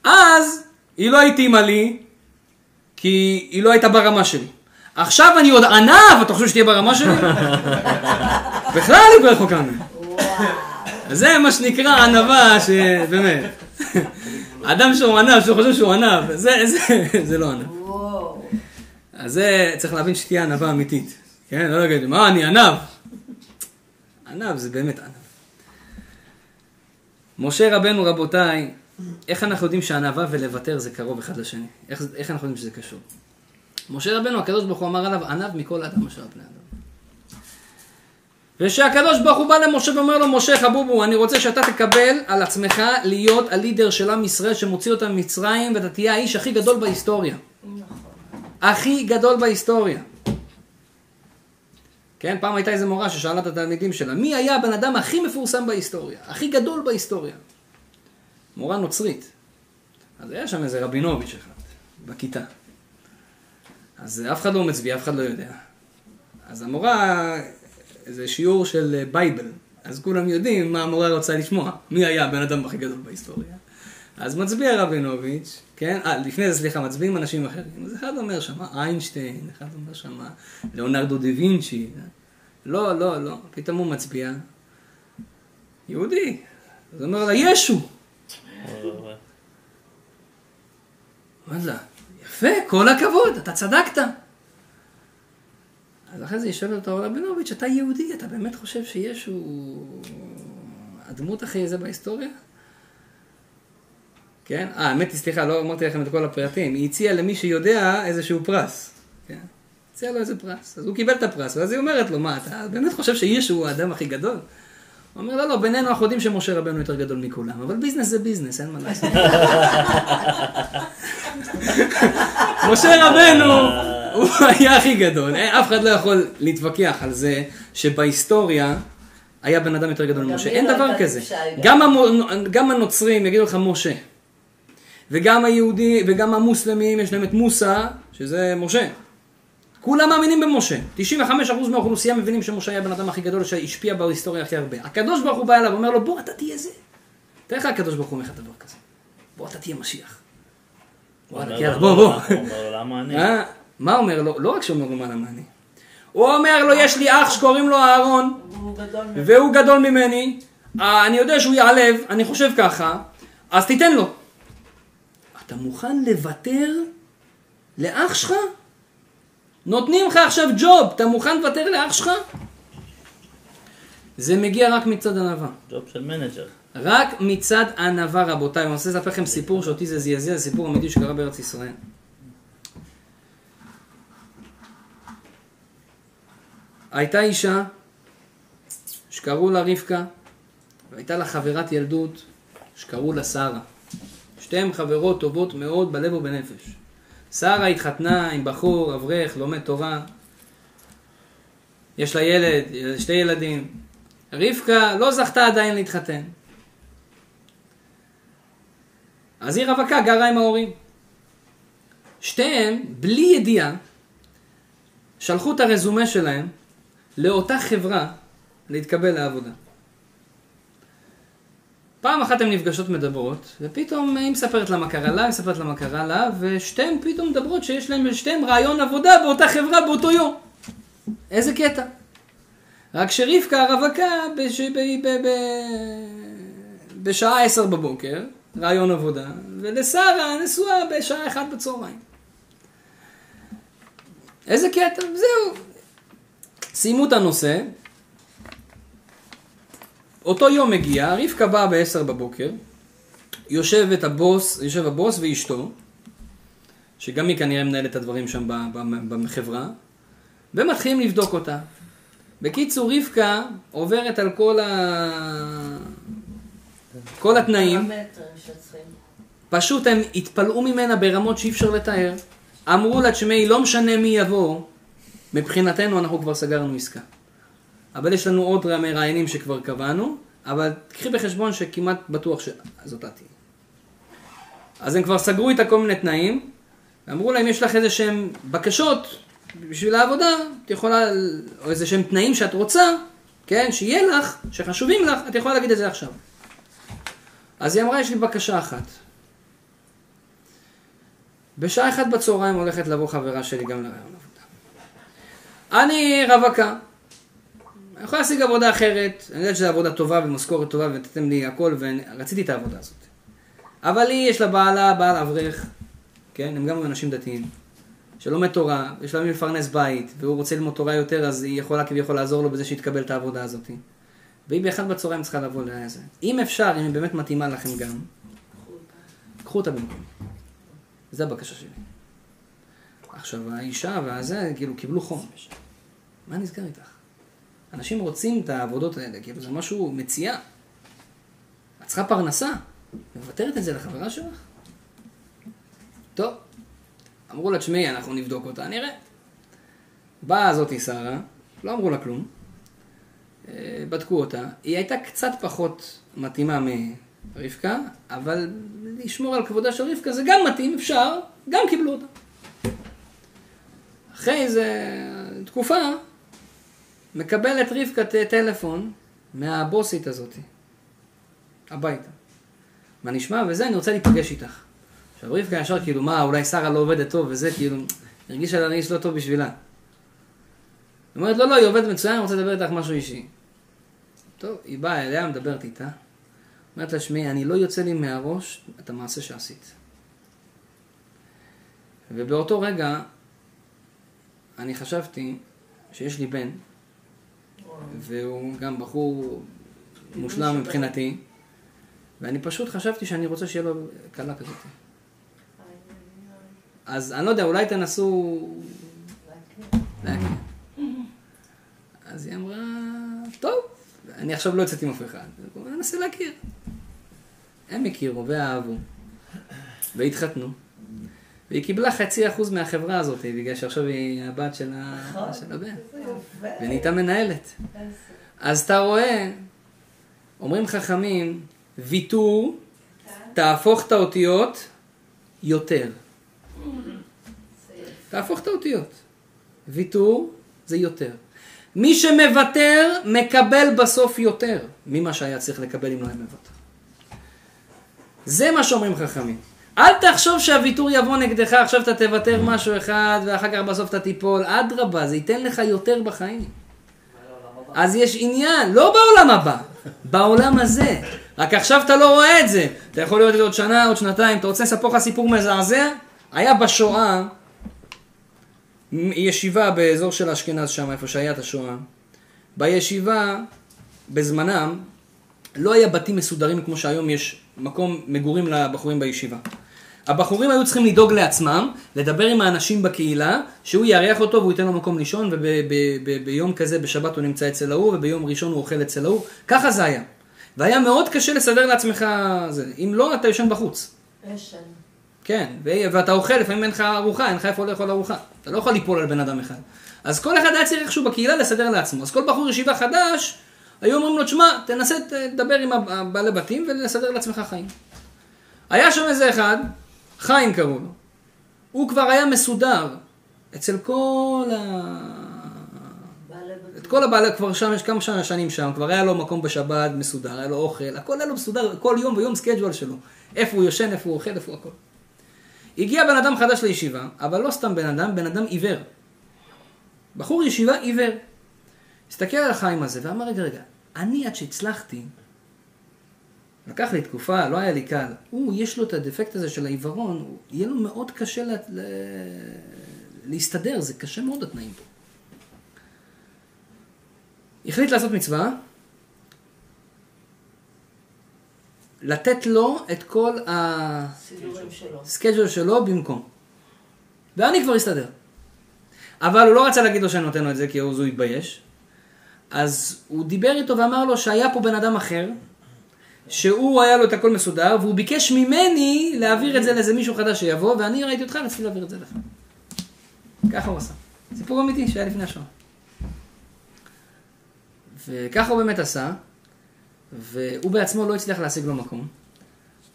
אז היא לא התאימה לי, כי היא לא הייתה ברמה שלי. עכשיו אני עוד ענב, אתה חושב שתהיה ברמה שלי? [LAUGHS] בכלל היא רחוקה ממני. זה מה שנקרא ענווה, שבאמת. [LAUGHS] אדם שהוא ענב, שהוא חושב שהוא ענב, זה, זה, זה לא ענב. אז זה צריך להבין שתהיה ענווה אמיתית. כן, לא להגיד, מה, אני ענב. ענב זה באמת ענב. משה רבנו, רבותיי, איך אנחנו יודעים שענווה ולוותר זה קרוב אחד לשני? איך, איך אנחנו יודעים שזה קשור? משה רבנו, הקדוש ברוך הוא אמר עליו, ענב מכל אדם אשר על פני אדם. ושהקדוש ברוך הוא בא למשה ואומר לו, משה חבובו, אני רוצה שאתה תקבל על עצמך להיות הלידר של עם ישראל שמוציא אותם ממצרים, ואתה תהיה האיש הכי גדול בהיסטוריה. הכי גדול בהיסטוריה. כן, פעם הייתה איזה מורה ששאלה את התלמידים שלה, מי היה הבן אדם הכי מפורסם בהיסטוריה? הכי גדול בהיסטוריה. מורה נוצרית. אז היה שם איזה רבינוביץ' אחד, בכיתה. אז אף אחד לא מצביע, אף אחד לא יודע. אז המורה, איזה שיעור של בייבל. אז כולם יודעים מה המורה רוצה לשמוע. מי היה הבן אדם הכי גדול בהיסטוריה. אז מצביע רבינוביץ', כן? אה, לפני זה, סליחה, מצביעים אנשים אחרים. אז אחד אומר שם איינשטיין, אחד אומר שם ליאונרדו דה וינצ'י. לא, לא, לא. פתאום הוא מצביע. יהודי. אז הוא אומר לה, ישו. וואלה, יפה, כל הכבוד, אתה צדקת. אז אחרי זה היא שואלת אותו רבינוביץ', אתה יהודי, אתה באמת חושב שישו הוא הדמות הכי זה בהיסטוריה? כן? אה, האמת היא, סליחה, לא אמרתי לכם את כל הפרטים. היא הציעה למי שיודע איזשהו פרס. כן? הציעה לו איזה פרס. אז הוא קיבל את הפרס, ואז היא אומרת לו, מה, אתה באמת חושב שישו הוא האדם הכי גדול? הוא אומר, לא, לא, בינינו אנחנו יודעים שמשה רבנו יותר גדול מכולם, אבל business זה business, אין מה לעשות. [LAUGHS] משה רבנו, הוא היה הכי גדול. אף אחד לא יכול להתווכח על זה שבהיסטוריה היה בן אדם יותר גדול ממשה. אין לא דבר כזה. גם. גם המו- גם הנוצרים יגידו לך משה. וגם היהודי, וגם המוסלמים, יש להם את מוסא, שזה משה. כולם מאמינים במשה. 95% מהאוכלוסייה מבינים שמשה היה הבן אדם הכי גדול שהשפיע בהיסטוריה הכי הרבה. הקדוש ברוך הוא בא אליו ואומר לו, בוא אתה תהיה זה. תראה איך הקדוש ברוך הוא אומר לך דבר כזה. בוא אתה תהיה משיח. וואלה, אומר יאללה, לו, בוא, בוא. הוא אומר לו, למה אני? אה, מה אומר לו? לא רק שאומר לו מה למה אני. הוא אומר לו, יש לי אח שקוראים לו אהרון. והוא גדול ממני, אה, אני יודע שהוא ייעלב, אני חושב ככה, אז תיתן לו. אתה מוכן לוותר לאח שלך? נותנים לך עכשיו ג'וב, אתה מוכן לוותר לאח שלך? זה מגיע רק מצד ענווה. ג'וב של manager. רק מצד ענווה רבותיי, אני רוצה לספר לכם סיפור שאותי זה זעזע, זה סיפור אמיתי שקרה בארץ ישראל. הייתה אישה שקראו לה רבקה, והייתה לה חברת ילדות שקראו לה שרה. שתיהן חברות טובות מאוד בלב ובנפש. שרה התחתנה עם בחור, אברך, לומד תורה. יש לה ילד, שתי ילדים. רבקה לא זכתה עדיין להתחתן. אז היא רווקה, גרה עם ההורים. שתיהן, בלי ידיעה, שלחו את הרזומה שלהם לאותה חברה להתקבל לעבודה. פעם אחת הן נפגשות מדברות, ופתאום היא מספרת לה מה קרה לה, היא מספרת לה מה קרה לה, ושתיהן פתאום מדברות שיש להן לשתיהן רעיון עבודה באותה חברה באותו יום. איזה קטע. רק שרבקה הרווקה בש... ב... ב... ב... בשעה עשר בבוקר, רעיון עבודה, ולשרה הנשואה בשעה אחת בצהריים. איזה קטע, זהו. סיימו את הנושא, אותו יום מגיע, רבקה באה ב-10 בבוקר, יושבת הבוס, יושב הבוס ואשתו, שגם היא כנראה מנהלת את הדברים שם בחברה, ומתחילים לבדוק אותה. בקיצור, רבקה עוברת על כל, ה... כל התנאים. פשוט הם התפלאו ממנה ברמות שאי אפשר לתאר. אמרו לה, תשמעי, לא משנה מי יבוא, מבחינתנו אנחנו כבר סגרנו עסקה. אבל יש לנו עוד מראיינים שכבר קבענו, אבל קחי בחשבון שכמעט בטוח שזאת את. אז הם כבר סגרו איתה כל מיני תנאים, ואמרו להם, יש לך איזה שהם בקשות בשביל העבודה, את יכולה, או איזה שהם תנאים שאת רוצה, כן, שיהיה לך, שחשובים לך, את יכולה להגיד את זה עכשיו. אז היא אמרה, יש לי בקשה אחת. בשעה אחת בצהריים הולכת לבוא חברה שלי גם לרעיון עבודה. אני רווקה. אני יכולה להשיג עבודה אחרת, אני יודעת שזו עבודה טובה ומשכורת טובה ונתתם לי הכל ורציתי את העבודה הזאת. אבל היא, יש לה בעלה, בעל אברך, כן, הם גם אנשים דתיים, שלומד תורה, יש לה מי לפרנס בית, והוא רוצה ללמוד תורה יותר, אז היא יכולה כביכול לעזור לו בזה שיתקבל את העבודה הזאת. והיא באחד בצהריים צריכה לבוא לזה. אם אפשר, אם היא באמת מתאימה לכם גם, קחו אותה במקום. זה הבקשה שלי. עכשיו, האישה והזה, כאילו, קיבלו חום. מה נסגר איתך? אנשים רוצים את העבודות האלה, כאילו, זה משהו, מציאה. את צריכה פרנסה. מוותרת את זה לחברה שלך? טוב. אמרו לה, תשמעי, אנחנו נבדוק אותה, נראה. באה זאתי שרה, לא אמרו לה כלום. אה, בדקו אותה. היא הייתה קצת פחות מתאימה מרבקה, אבל לשמור על כבודה של רבקה זה גם מתאים, אפשר, גם קיבלו אותה. אחרי איזה תקופה, מקבלת רבקה טלפון מהבוסית הזאת, הביתה. מה נשמע? וזה, אני רוצה להיפגש איתך. עכשיו רבקה ישר כאילו, מה, אולי שרה לא עובדת טוב וזה, כאילו, הרגישה להרגיש לא טוב בשבילה. היא אומרת, לא, לא, היא עובדת מצוין, אני רוצה לדבר איתך משהו אישי. טוב, היא באה אליה, מדברת איתה. אומרת לה, שמעי, אני לא יוצא לי מהראש את המעשה שעשית. ובאותו רגע, אני חשבתי שיש לי בן, והוא גם בחור מושלם מבחינתי, ואני פשוט חשבתי שאני רוצה שיהיה לו כלה כזאת. אז אני לא יודע, אולי תנסו. אז היא אמרה, טוב, אני עכשיו לא יוצאת עם אף אחד, אני אנסה להכיר. הם הכירו ואהבו, והתחתנו. והיא קיבלה חצי אחוז מהחברה הזאת, בגלל שעכשיו היא הבת של. נכון. הבן. ונהייתה מנהלת. אז אתה רואה, אומרים חכמים, ויתור, תהפוך את האותיות יותר. תהפוך את האותיות. ויתור זה יותר. מי שמוותר, מקבל בסוף יותר ממה שהיה צריך לקבל אם לא היה מוותר. זה מה שאומרים חכמים. אל תחשוב שהוויתור יבוא נגדך, עכשיו אתה תוותר משהו אחד, ואחר כך בסוף אתה תיפול. אדרבה, זה ייתן לך יותר בחיים. אז יש עניין, לא בעולם הבא, בעולם הזה. רק עכשיו אתה לא רואה את זה. אתה יכול זה עוד שנה, עוד שנתיים. אתה רוצה לספר לך סיפור מזעזע? היה בשואה, ישיבה באזור של אשכנז שם, איפה שהיה את השואה. בישיבה, בזמנם, לא היה בתים מסודרים כמו שהיום יש מקום מגורים לבחורים בישיבה. הבחורים היו צריכים לדאוג לעצמם, לדבר עם האנשים בקהילה, שהוא יארח אותו והוא ייתן לו מקום לישון, וביום כזה, בשבת הוא נמצא אצל ההוא, וביום ראשון הוא אוכל אצל ההוא. ככה זה היה. והיה מאוד קשה לסדר לעצמך זה. אם לא, אתה ישן בחוץ. אשן. כן, ואתה אוכל, לפעמים אין לך ארוחה, אין לך איפה לאכול ארוחה. אתה לא יכול ליפול על בן אדם אחד. אז כל אחד היה צריך איכשהו בקהילה לסדר לעצמו. אז כל בחור ישיבה חדש, היו אומרים לו, תשמע, תנסה לדבר עם הבעלי בתים ולסדר לעצמך חיים. היה שם איזה אחד, חיים קראו לו. הוא כבר היה מסודר אצל כל ה... את. כל הבעלי, כבר שם, יש כמה שנים שם, כבר היה לו מקום בשבת מסודר, היה לו אוכל, הכל היה לו מסודר, כל יום ויום schedule שלו. איפה הוא יושן, איפה הוא אוכל, איפה הוא הכל. הגיע בן אדם חדש לישיבה, אבל לא סתם בן אדם, בן אדם עיוור. בחור ישיבה עיוור. הסתכל על החיים הזה ואמר, רגע, רגע, אני עד שהצלחתי, לקח לי תקופה, לא היה לי קל. הוא, יש לו את הדפקט הזה של העיוורון, יהיה לו מאוד קשה לה, לה, להסתדר, זה קשה מאוד התנאים פה. החליט לעשות מצווה, לתת לו את כל. הסקייג'ול שלו במקום. ואני כבר אסתדר. אבל הוא לא רצה להגיד לו שאני נותן לו את זה, כי אז הוא התבייש. אז הוא דיבר איתו ואמר לו שהיה פה בן אדם אחר, שהוא היה לו את הכל מסודר, והוא ביקש ממני להעביר את זה לאיזה מישהו חדש שיבוא, ואני ראיתי אותך, רציתי להעביר את זה לך. ככה הוא עשה. סיפור אמיתי שהיה לפני השואה. וככה הוא באמת עשה, והוא בעצמו לא הצליח להשיג לו מקום.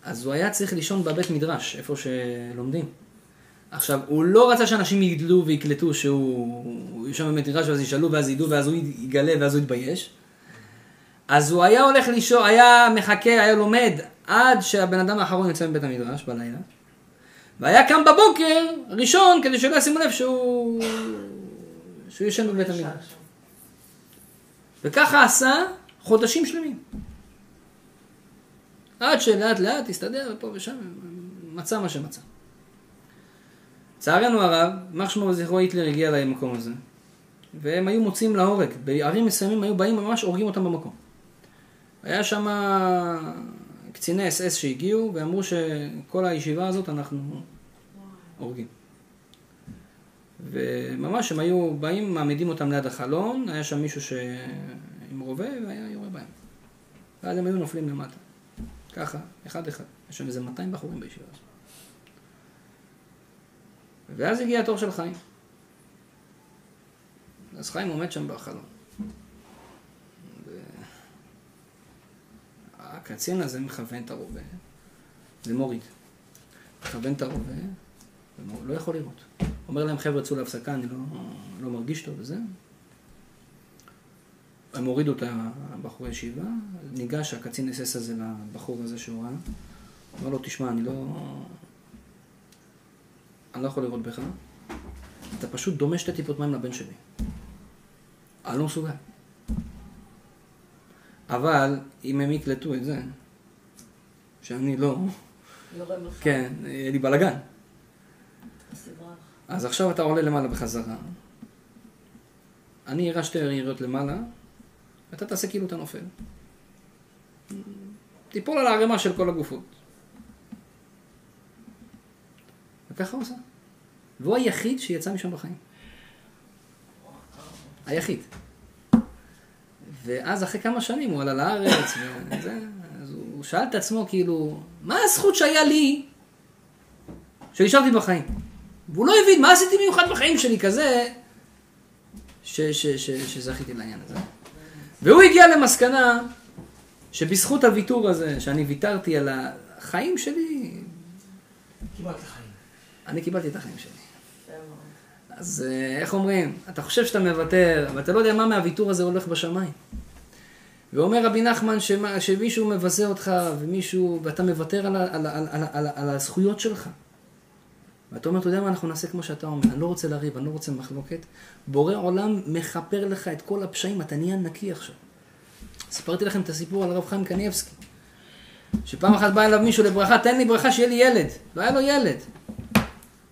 אז הוא היה צריך לישון בבית מדרש, איפה שלומדים. עכשיו, הוא לא רצה שאנשים יגדלו ויקלטו שהוא ישן בבית מדרש ואז ישאלו ואז ידעו ואז הוא יגלה ואז הוא יתבייש. אז הוא היה הולך לישון, היה מחכה, היה לומד עד שהבן אדם האחרון יוצא מבית המדרש בלילה. והיה קם בבוקר ראשון כדי שלא ישימו לב שהוא, שהוא ישן בבית המדרש. וככה עשה חודשים שלמים. עד שלאט לאט הסתדר ופה ושם, מצא מה שמצא. לצערנו הרב, יימח שמו וזכרו היטלר הגיע למקום הזה, והם היו מוצאים להורג. בערים מסוימים היו באים ממש הורגים אותם במקום. היה שם קציני אס אס שהגיעו ואמרו שכל הישיבה הזאת אנחנו הורגים. וממש הם היו באים, מעמידים אותם ליד החלון, היה שם מישהו ש... עם רובה והיה יורה בהם. ואז הם היו נופלים למטה. ככה, אחד אחד. יש שם איזה 200 בחורים בישיבה הזאת. ואז הגיע התור של חיים. אז חיים עומד שם בחלון. ו- הקצין הזה מכוון את הרובה, זה מוריד. מכוון את הרובה, לא יכול לראות. אומר להם, חבר'ה, צאו להפסקה, אני לא, לא מרגיש טוב וזה. הם הורידו את הבחורי ישיבה, ניגש הקצין אס הזה לבחור הזה שהוא ראה, אמר לו, תשמע, אני לא... אני לא יכול לראות בך, אתה פשוט דומה שתי טיפות מים לבן שלי. אני לא מסוגל. אבל אם הם יקלטו את זה, שאני לא, בך. כן, יהיה לי בלאגן. אז עכשיו אתה עולה למעלה בחזרה. אני אראה שתי יריות למעלה, ואתה תעשה כאילו אתה נופל. תיפול על הערימה של כל הגופות. וככה הוא עשה. והוא היחיד שיצא משם בחיים. היחיד. ואז אחרי כמה שנים הוא עלה לארץ, וזה, אז הוא שאל את עצמו כאילו, מה הזכות שהיה לי שנשארתי בחיים? והוא לא הבין מה עשיתי מיוחד בחיים שלי כזה, ש, ש, ש, שזכיתי לעניין הזה. והוא הגיע למסקנה שבזכות הוויתור הזה, שאני ויתרתי על החיים שלי, קיבלת חיים. אני קיבלתי את החיים שלי. אז אה, איך אומרים, אתה חושב שאתה מוותר, אבל אתה לא יודע מה מהוויתור הזה הולך בשמיים. ואומר רבי נחמן שמה, שמישהו מבזה אותך, ומישהו, ואתה מוותר על, על, על, על, על, על הזכויות שלך. ואתה אומר, אתה יודע מה, אנחנו נעשה כמו שאתה אומר, אני לא רוצה לריב, אני לא רוצה מחלוקת. בורא עולם מכפר לך את כל הפשעים, אתה נהיה נקי עכשיו. סיפרתי לכם את הסיפור על הרב חיים קניבסקי. שפעם אחת בא אליו מישהו לברכה, תן לי ברכה שיהיה לי ילד. לא היה לו ילד.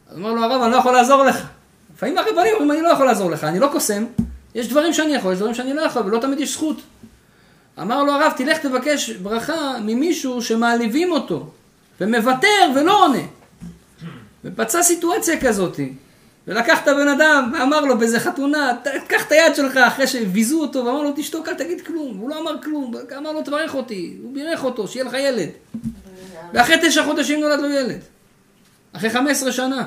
אז אמר לו הרב, אני לא יכול לעזור לך. לפעמים הרבנים אומרים, אני לא יכול לעזור לך, אני לא קוסם. יש דברים שאני יכול, יש דברים שאני לא יכול, ולא תמיד יש זכות. אמר לו הרב, תלך תבקש ברכה ממישהו שמעליבים אותו, ומוותר ולא עונה. ופצע סיטואציה כזאת. ולקח את הבן אדם ואמר לו באיזה חתונה, "ת- קח את היד שלך אחרי שביזו אותו, ואמר לו תשתוק אל תגיד כלום, הוא לא אמר כלום, אמר לו תברך אותי, הוא בירך אותו, שיהיה לך ילד. ואחרי תשע חודשים נולד לו ילד. אחרי 15 שנה.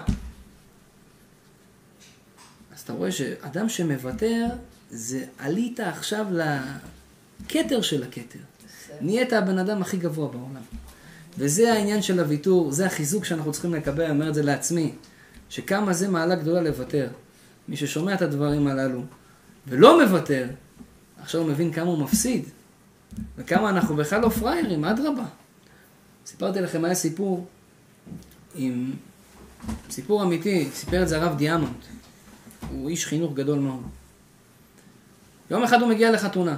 אתה רואה שאדם שמוותר, זה עלית עכשיו לכתר של הכתר. נהיית הבן אדם הכי גבוה בעולם. וזה העניין של הוויתור, זה החיזוק שאנחנו צריכים לקבל, אני אומר את זה לעצמי, שכמה זה מעלה גדולה לוותר. מי ששומע את הדברים הללו ולא מוותר, עכשיו הוא מבין כמה הוא מפסיד, וכמה אנחנו בכלל לא פראיירים, אדרבה. סיפרתי לכם, היה סיפור עם... סיפור אמיתי, סיפר את זה הרב דיאמונט. הוא איש חינוך גדול מאוד. יום אחד הוא מגיע לחתונה.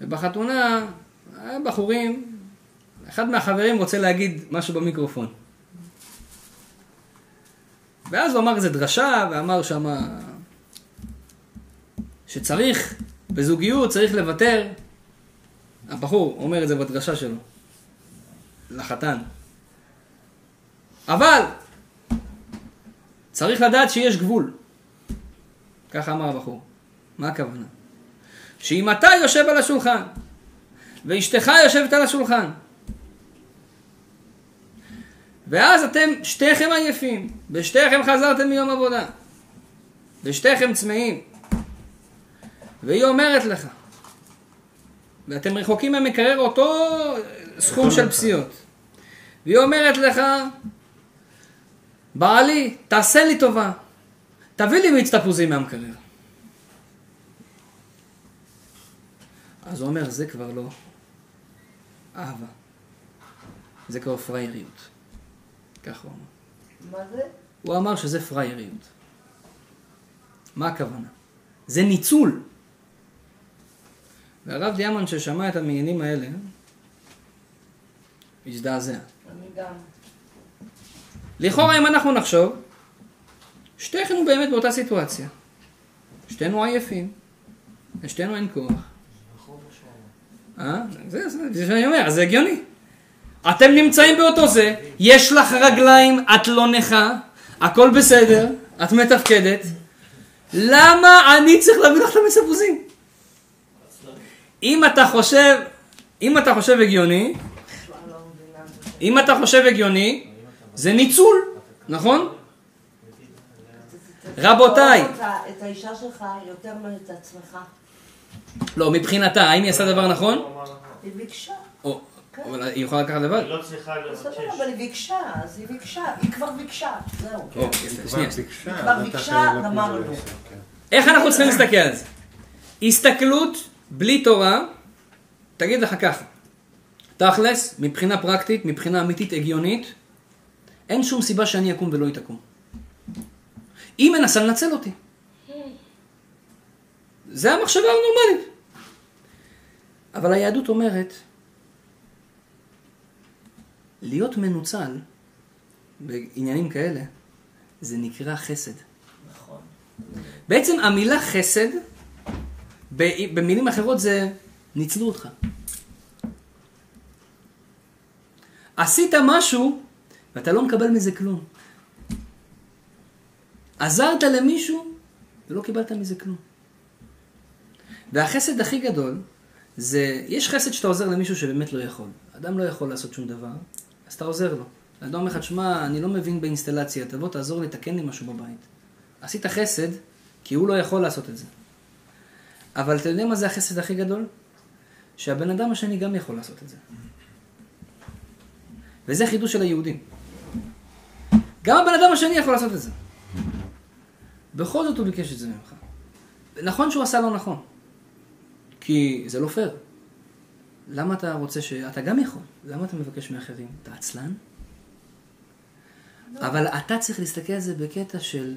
ובחתונה, היה בחורים, אחד מהחברים רוצה להגיד משהו במיקרופון. ואז הוא אמר איזה דרשה, ואמר שמה שצריך, בזוגיות צריך לוותר. הבחור אומר את זה בדרשה שלו, לחתן. אבל, צריך לדעת שיש גבול. ככה אמר הבחור. מה הכוונה? שאם אתה יושב על השולחן, ואשתך יושבת על השולחן, ואז אתם שתיכם עייפים, ושתיכם חזרתם מיום עבודה, ושתיכם צמאים, והיא אומרת לך, ואתם רחוקים מהמקרר אותו סכום של פסיעות, והיא אומרת לך, בעלי, תעשה לי טובה, תביא לי מיץ תפוזים מהמקרר. אז הוא אומר, זה כבר לא אהבה, זה כבר פראייריות. ככה הוא אמר. מה זה? הוא אמר שזה פראייריות. מה הכוונה? זה ניצול. והרב דיאמון ששמע את המעיינים האלה, הזדעזע. אני גם. לכאורה אם אנחנו נחשוב, שתינו באמת באותה סיטואציה. שתינו עייפים, לשתינו אין כוח. אה? זה זה- זה שאני אומר, זה הגיוני. אתם נמצאים באותו זה, יש לך רגליים, את לא נכה, הכל בסדר, את מתפקדת. למה אני צריך להביא לך את המספוזים? אם אתה חושב, אם אתה חושב הגיוני. אם אתה חושב הגיוני, זה ניצול, נכון? רבותיי, את האישה שלך יותר מאת עצמך. לא, מבחינתה, האם היא עשתה דבר נכון? היא ביקשה. או, אבל היא יכולה לקחת לבד? היא לא צריכה בסדר, לבקש. אבל היא ביקשה, אז היא ביקשה. היא כבר ביקשה, זהו. או, שנייה. היא כבר ביקשה, גמרנו. איך אנחנו צריכים להסתכל על זה? הסתכלות בלי תורה, תגיד לך ככה, תכלס, מבחינה פרקטית, מבחינה אמיתית הגיונית, אין שום סיבה שאני אקום ולא היא תקום. היא מנסה לנצל אותי. זה המחשבה הנורמלית. אבל היהדות אומרת, להיות מנוצל בעניינים כאלה, זה נקרא חסד. נכון. בעצם המילה חסד, במילים אחרות זה ניצלו אותך. עשית משהו ואתה לא מקבל מזה כלום. עזרת למישהו ולא קיבלת מזה כלום. והחסד הכי גדול זה, יש חסד שאתה עוזר למישהו שבאמת לא יכול. אדם לא יכול לעשות שום דבר, אז אתה עוזר לו. אדם אומר לך, שמע, אני לא מבין באינסטלציה, תבוא תעזור לי, תקן לי משהו בבית. עשית חסד, כי הוא לא יכול לעשות את זה. אבל אתה יודע מה זה החסד הכי גדול? שהבן אדם השני גם יכול לעשות את זה. וזה חידוש של היהודים. גם הבן אדם השני יכול לעשות את זה. בכל זאת הוא ביקש את זה ממך. נכון שהוא עשה לא נכון. כי זה לא פייר. למה אתה רוצה ש... אתה גם יכול. למה אתה מבקש מאחרים? אתה עצלן? אבל אתה צריך להסתכל על זה בקטע של...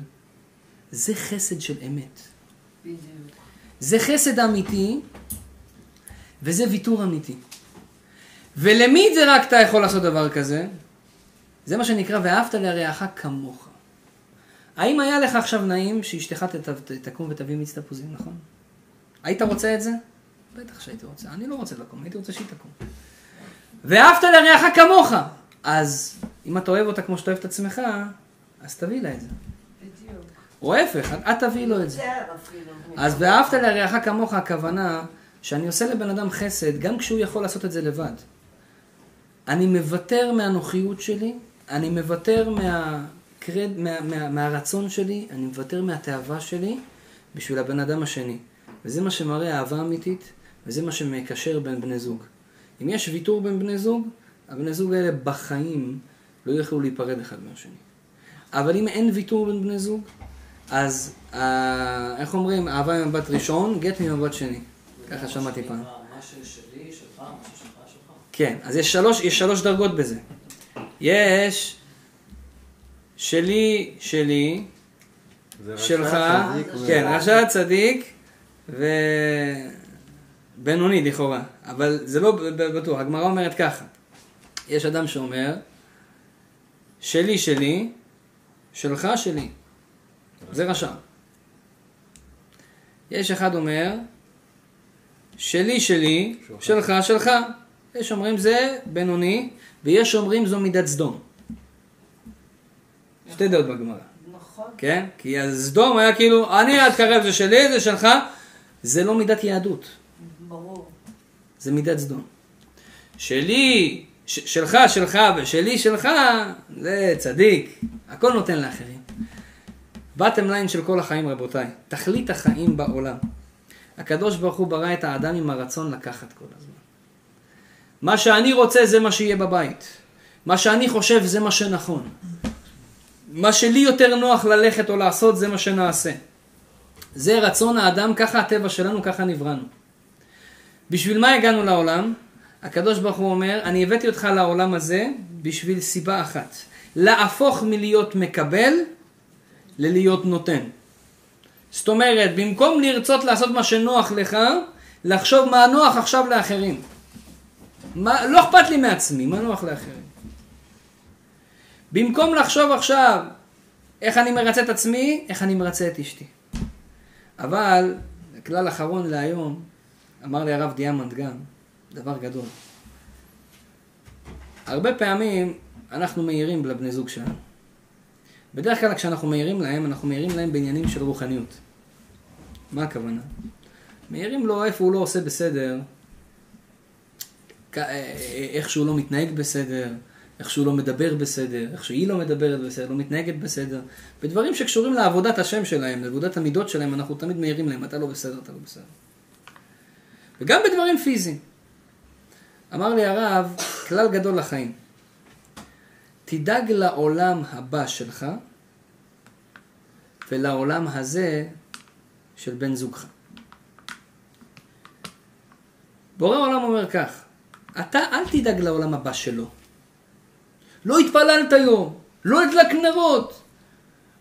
זה חסד של אמת. בדיוק. זה חסד אמיתי, וזה ויתור אמיתי. ולמי זה רק אתה יכול לעשות דבר כזה? זה מה שנקרא ואהבת לרעך כמוך. האם היה לך עכשיו נעים שאשתך תקום ותביא מיץ תפוזים, נכון? היית רוצה את זה? בטח שהייתי רוצה. אני לא רוצה לקום, הייתי רוצה שהיא תקום. ואהבת לרעך כמוך. אז אם אתה אוהב אותה כמו שאתה אוהב את עצמך, אז תביא לה את זה. בדיוק. או ההפך, את תביא לו את זה. אז ואהבת לרעך כמוך הכוונה שאני עושה לבן אדם חסד גם כשהוא יכול לעשות את זה לבד. אני מוותר מהנוחיות שלי, אני מוותר מהקרד, מה, מה, מהרצון שלי, אני מוותר מהתאווה שלי בשביל הבן אדם השני. וזה מה שמראה אהבה אמיתית, וזה מה שמקשר בין בני זוג. אם יש ויתור בין בני זוג, הבני זוג האלה בחיים לא יוכלו להיפרד אחד מהשני. אבל אם אין ויתור בין בני זוג, אז אה, איך אומרים, אהבה ממבט ראשון, גט ממבט שני. ככה שמעתי פעם. מה ששלי, שלך, מה ששלך, שלך. כן, אז יש שלוש, יש שלוש דרגות בזה. יש שלי, שלי, שלך, כן, רשע, צדיק ובינוני לכאורה, אבל זה לא בטוח, הגמרא אומרת ככה, יש אדם שאומר, שלי שלי, שלך שלי, זה רשע. יש אחד אומר, שלי שלי, שלך שלך. יש אומרים זה בינוני, ויש אומרים זו מידת סדום. שתי דעות בגמרא. נכון. כן? כי הסדום היה כאילו, אני אל תקרב זה שלי, זה שלך. זה לא מידת יהדות, ברור. זה מידת סדום. שלי, ש- שלך, שלך, ושלי, שלך, זה צדיק. הכל נותן לאחרים. בטם ליין של כל החיים, רבותיי. תכלית החיים בעולם. הקדוש ברוך הוא ברא את האדם עם הרצון לקחת כל הזמן. מה שאני רוצה זה מה שיהיה בבית. מה שאני חושב זה מה שנכון. מה שלי יותר נוח ללכת או לעשות זה מה שנעשה. זה רצון האדם, ככה הטבע שלנו, ככה נבראנו. בשביל מה הגענו לעולם? הקדוש ברוך הוא אומר, אני הבאתי אותך לעולם הזה בשביל סיבה אחת. להפוך מלהיות מקבל ללהיות נותן. זאת אומרת, במקום לרצות לעשות מה שנוח לך, לחשוב מה נוח עכשיו לאחרים. מה, לא אכפת לי מעצמי, מה נוח לאחרים. במקום לחשוב עכשיו איך אני מרצה את עצמי, איך אני מרצה את אשתי. אבל, כלל אחרון להיום, אמר לי הרב דיאמנט גם, דבר גדול. הרבה פעמים אנחנו מעירים לבני זוג שלנו. בדרך כלל כשאנחנו מעירים להם, אנחנו מעירים להם בעניינים של רוחניות. מה הכוונה? מעירים לו איפה הוא לא עושה בסדר, איך שהוא לא מתנהג בסדר, איך שהוא לא מדבר בסדר, איך שהיא לא מדברת בסדר, לא מתנהגת בסדר. בדברים שקשורים לעבודת השם שלהם, לעבודת המידות שלהם, אנחנו תמיד מעירים להם, אתה לא בסדר, אתה לא בסדר. וגם בדברים פיזיים. אמר לי הרב, כלל גדול לחיים. תדאג לעולם הבא שלך ולעולם הזה של בן זוגך. בורא העולם אומר כך, אתה אל תדאג לעולם הבא שלו. לא התפללת היום, לא הדלק נרות,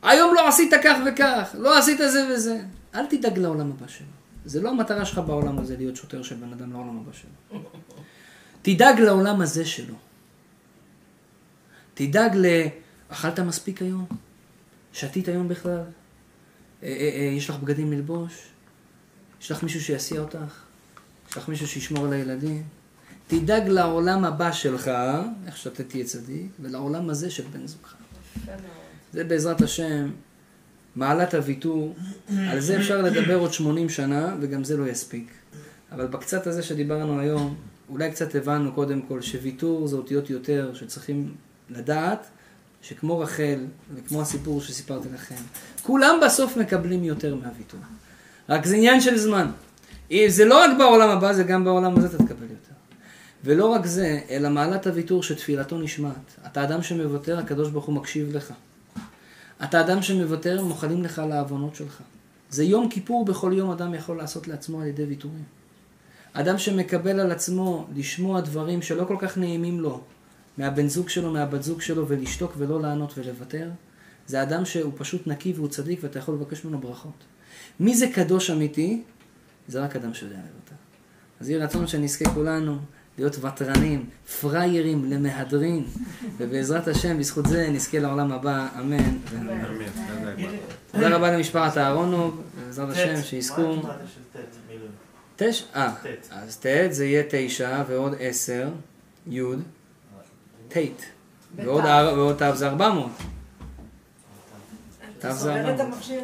היום לא עשית כך וכך, לא עשית זה וזה. אל תדאג לעולם הבא שלו. זה לא המטרה שלך בעולם הזה להיות שוטר של בן אדם לעולם הבא שלו. תדאג לעולם הזה שלו. תדאג ל... אכלת מספיק היום? שתית היום בכלל? אה, אה, אה, יש לך בגדים ללבוש? יש לך מישהו שיסיע אותך? יש לך מישהו שישמור על הילדים? תדאג לעולם הבא שלך, איך שאתה תהיה צדיק, ולעולם הזה של בן זוגך. זה בעזרת השם, מעלת הוויתור, על זה אפשר לדבר עוד 80 שנה, וגם זה לא יספיק. אבל בקצת הזה שדיברנו היום, אולי קצת הבנו קודם כל שוויתור זה אותיות יותר, שצריכים לדעת שכמו רחל, וכמו הסיפור שסיפרתי לכם, כולם בסוף מקבלים יותר מהוויתור. רק זה עניין של זמן. אם זה לא רק בעולם הבא, זה גם בעולם הזה אתה תקבל. ולא רק זה, אלא מעלת הוויתור שתפילתו נשמעת. אתה אדם שמוותר, הקדוש ברוך הוא מקשיב לך. אתה אדם שמוותר, מוחלים לך על העוונות שלך. זה יום כיפור, בכל יום אדם יכול לעשות לעצמו על ידי ויתורים. אדם שמקבל על עצמו לשמוע דברים שלא כל כך נעימים לו, מהבן זוג שלו, מהבת זוג שלו, ולשתוק ולא לענות ולוותר, זה אדם שהוא פשוט נקי והוא צדיק ואתה יכול לבקש ממנו ברכות. מי זה קדוש אמיתי? זה רק אדם שיודע לוותר. אז יהי רצון שנזכה כולנו להיות ותרנים, פראיירים למהדרין, ובעזרת השם, בזכות זה נזכה לעולם הבא, אמן. תודה רבה למשפחת אהרונוב, ובעזרת השם, שיזכו. תש... אה. אז ט' זה יהיה תשע ועוד עשר, י', ט'. ועוד אר- ועוד ת' זה ארבע מאות. ת' אתה זה ארבע מאות. המכשיר?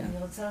אני רוצה...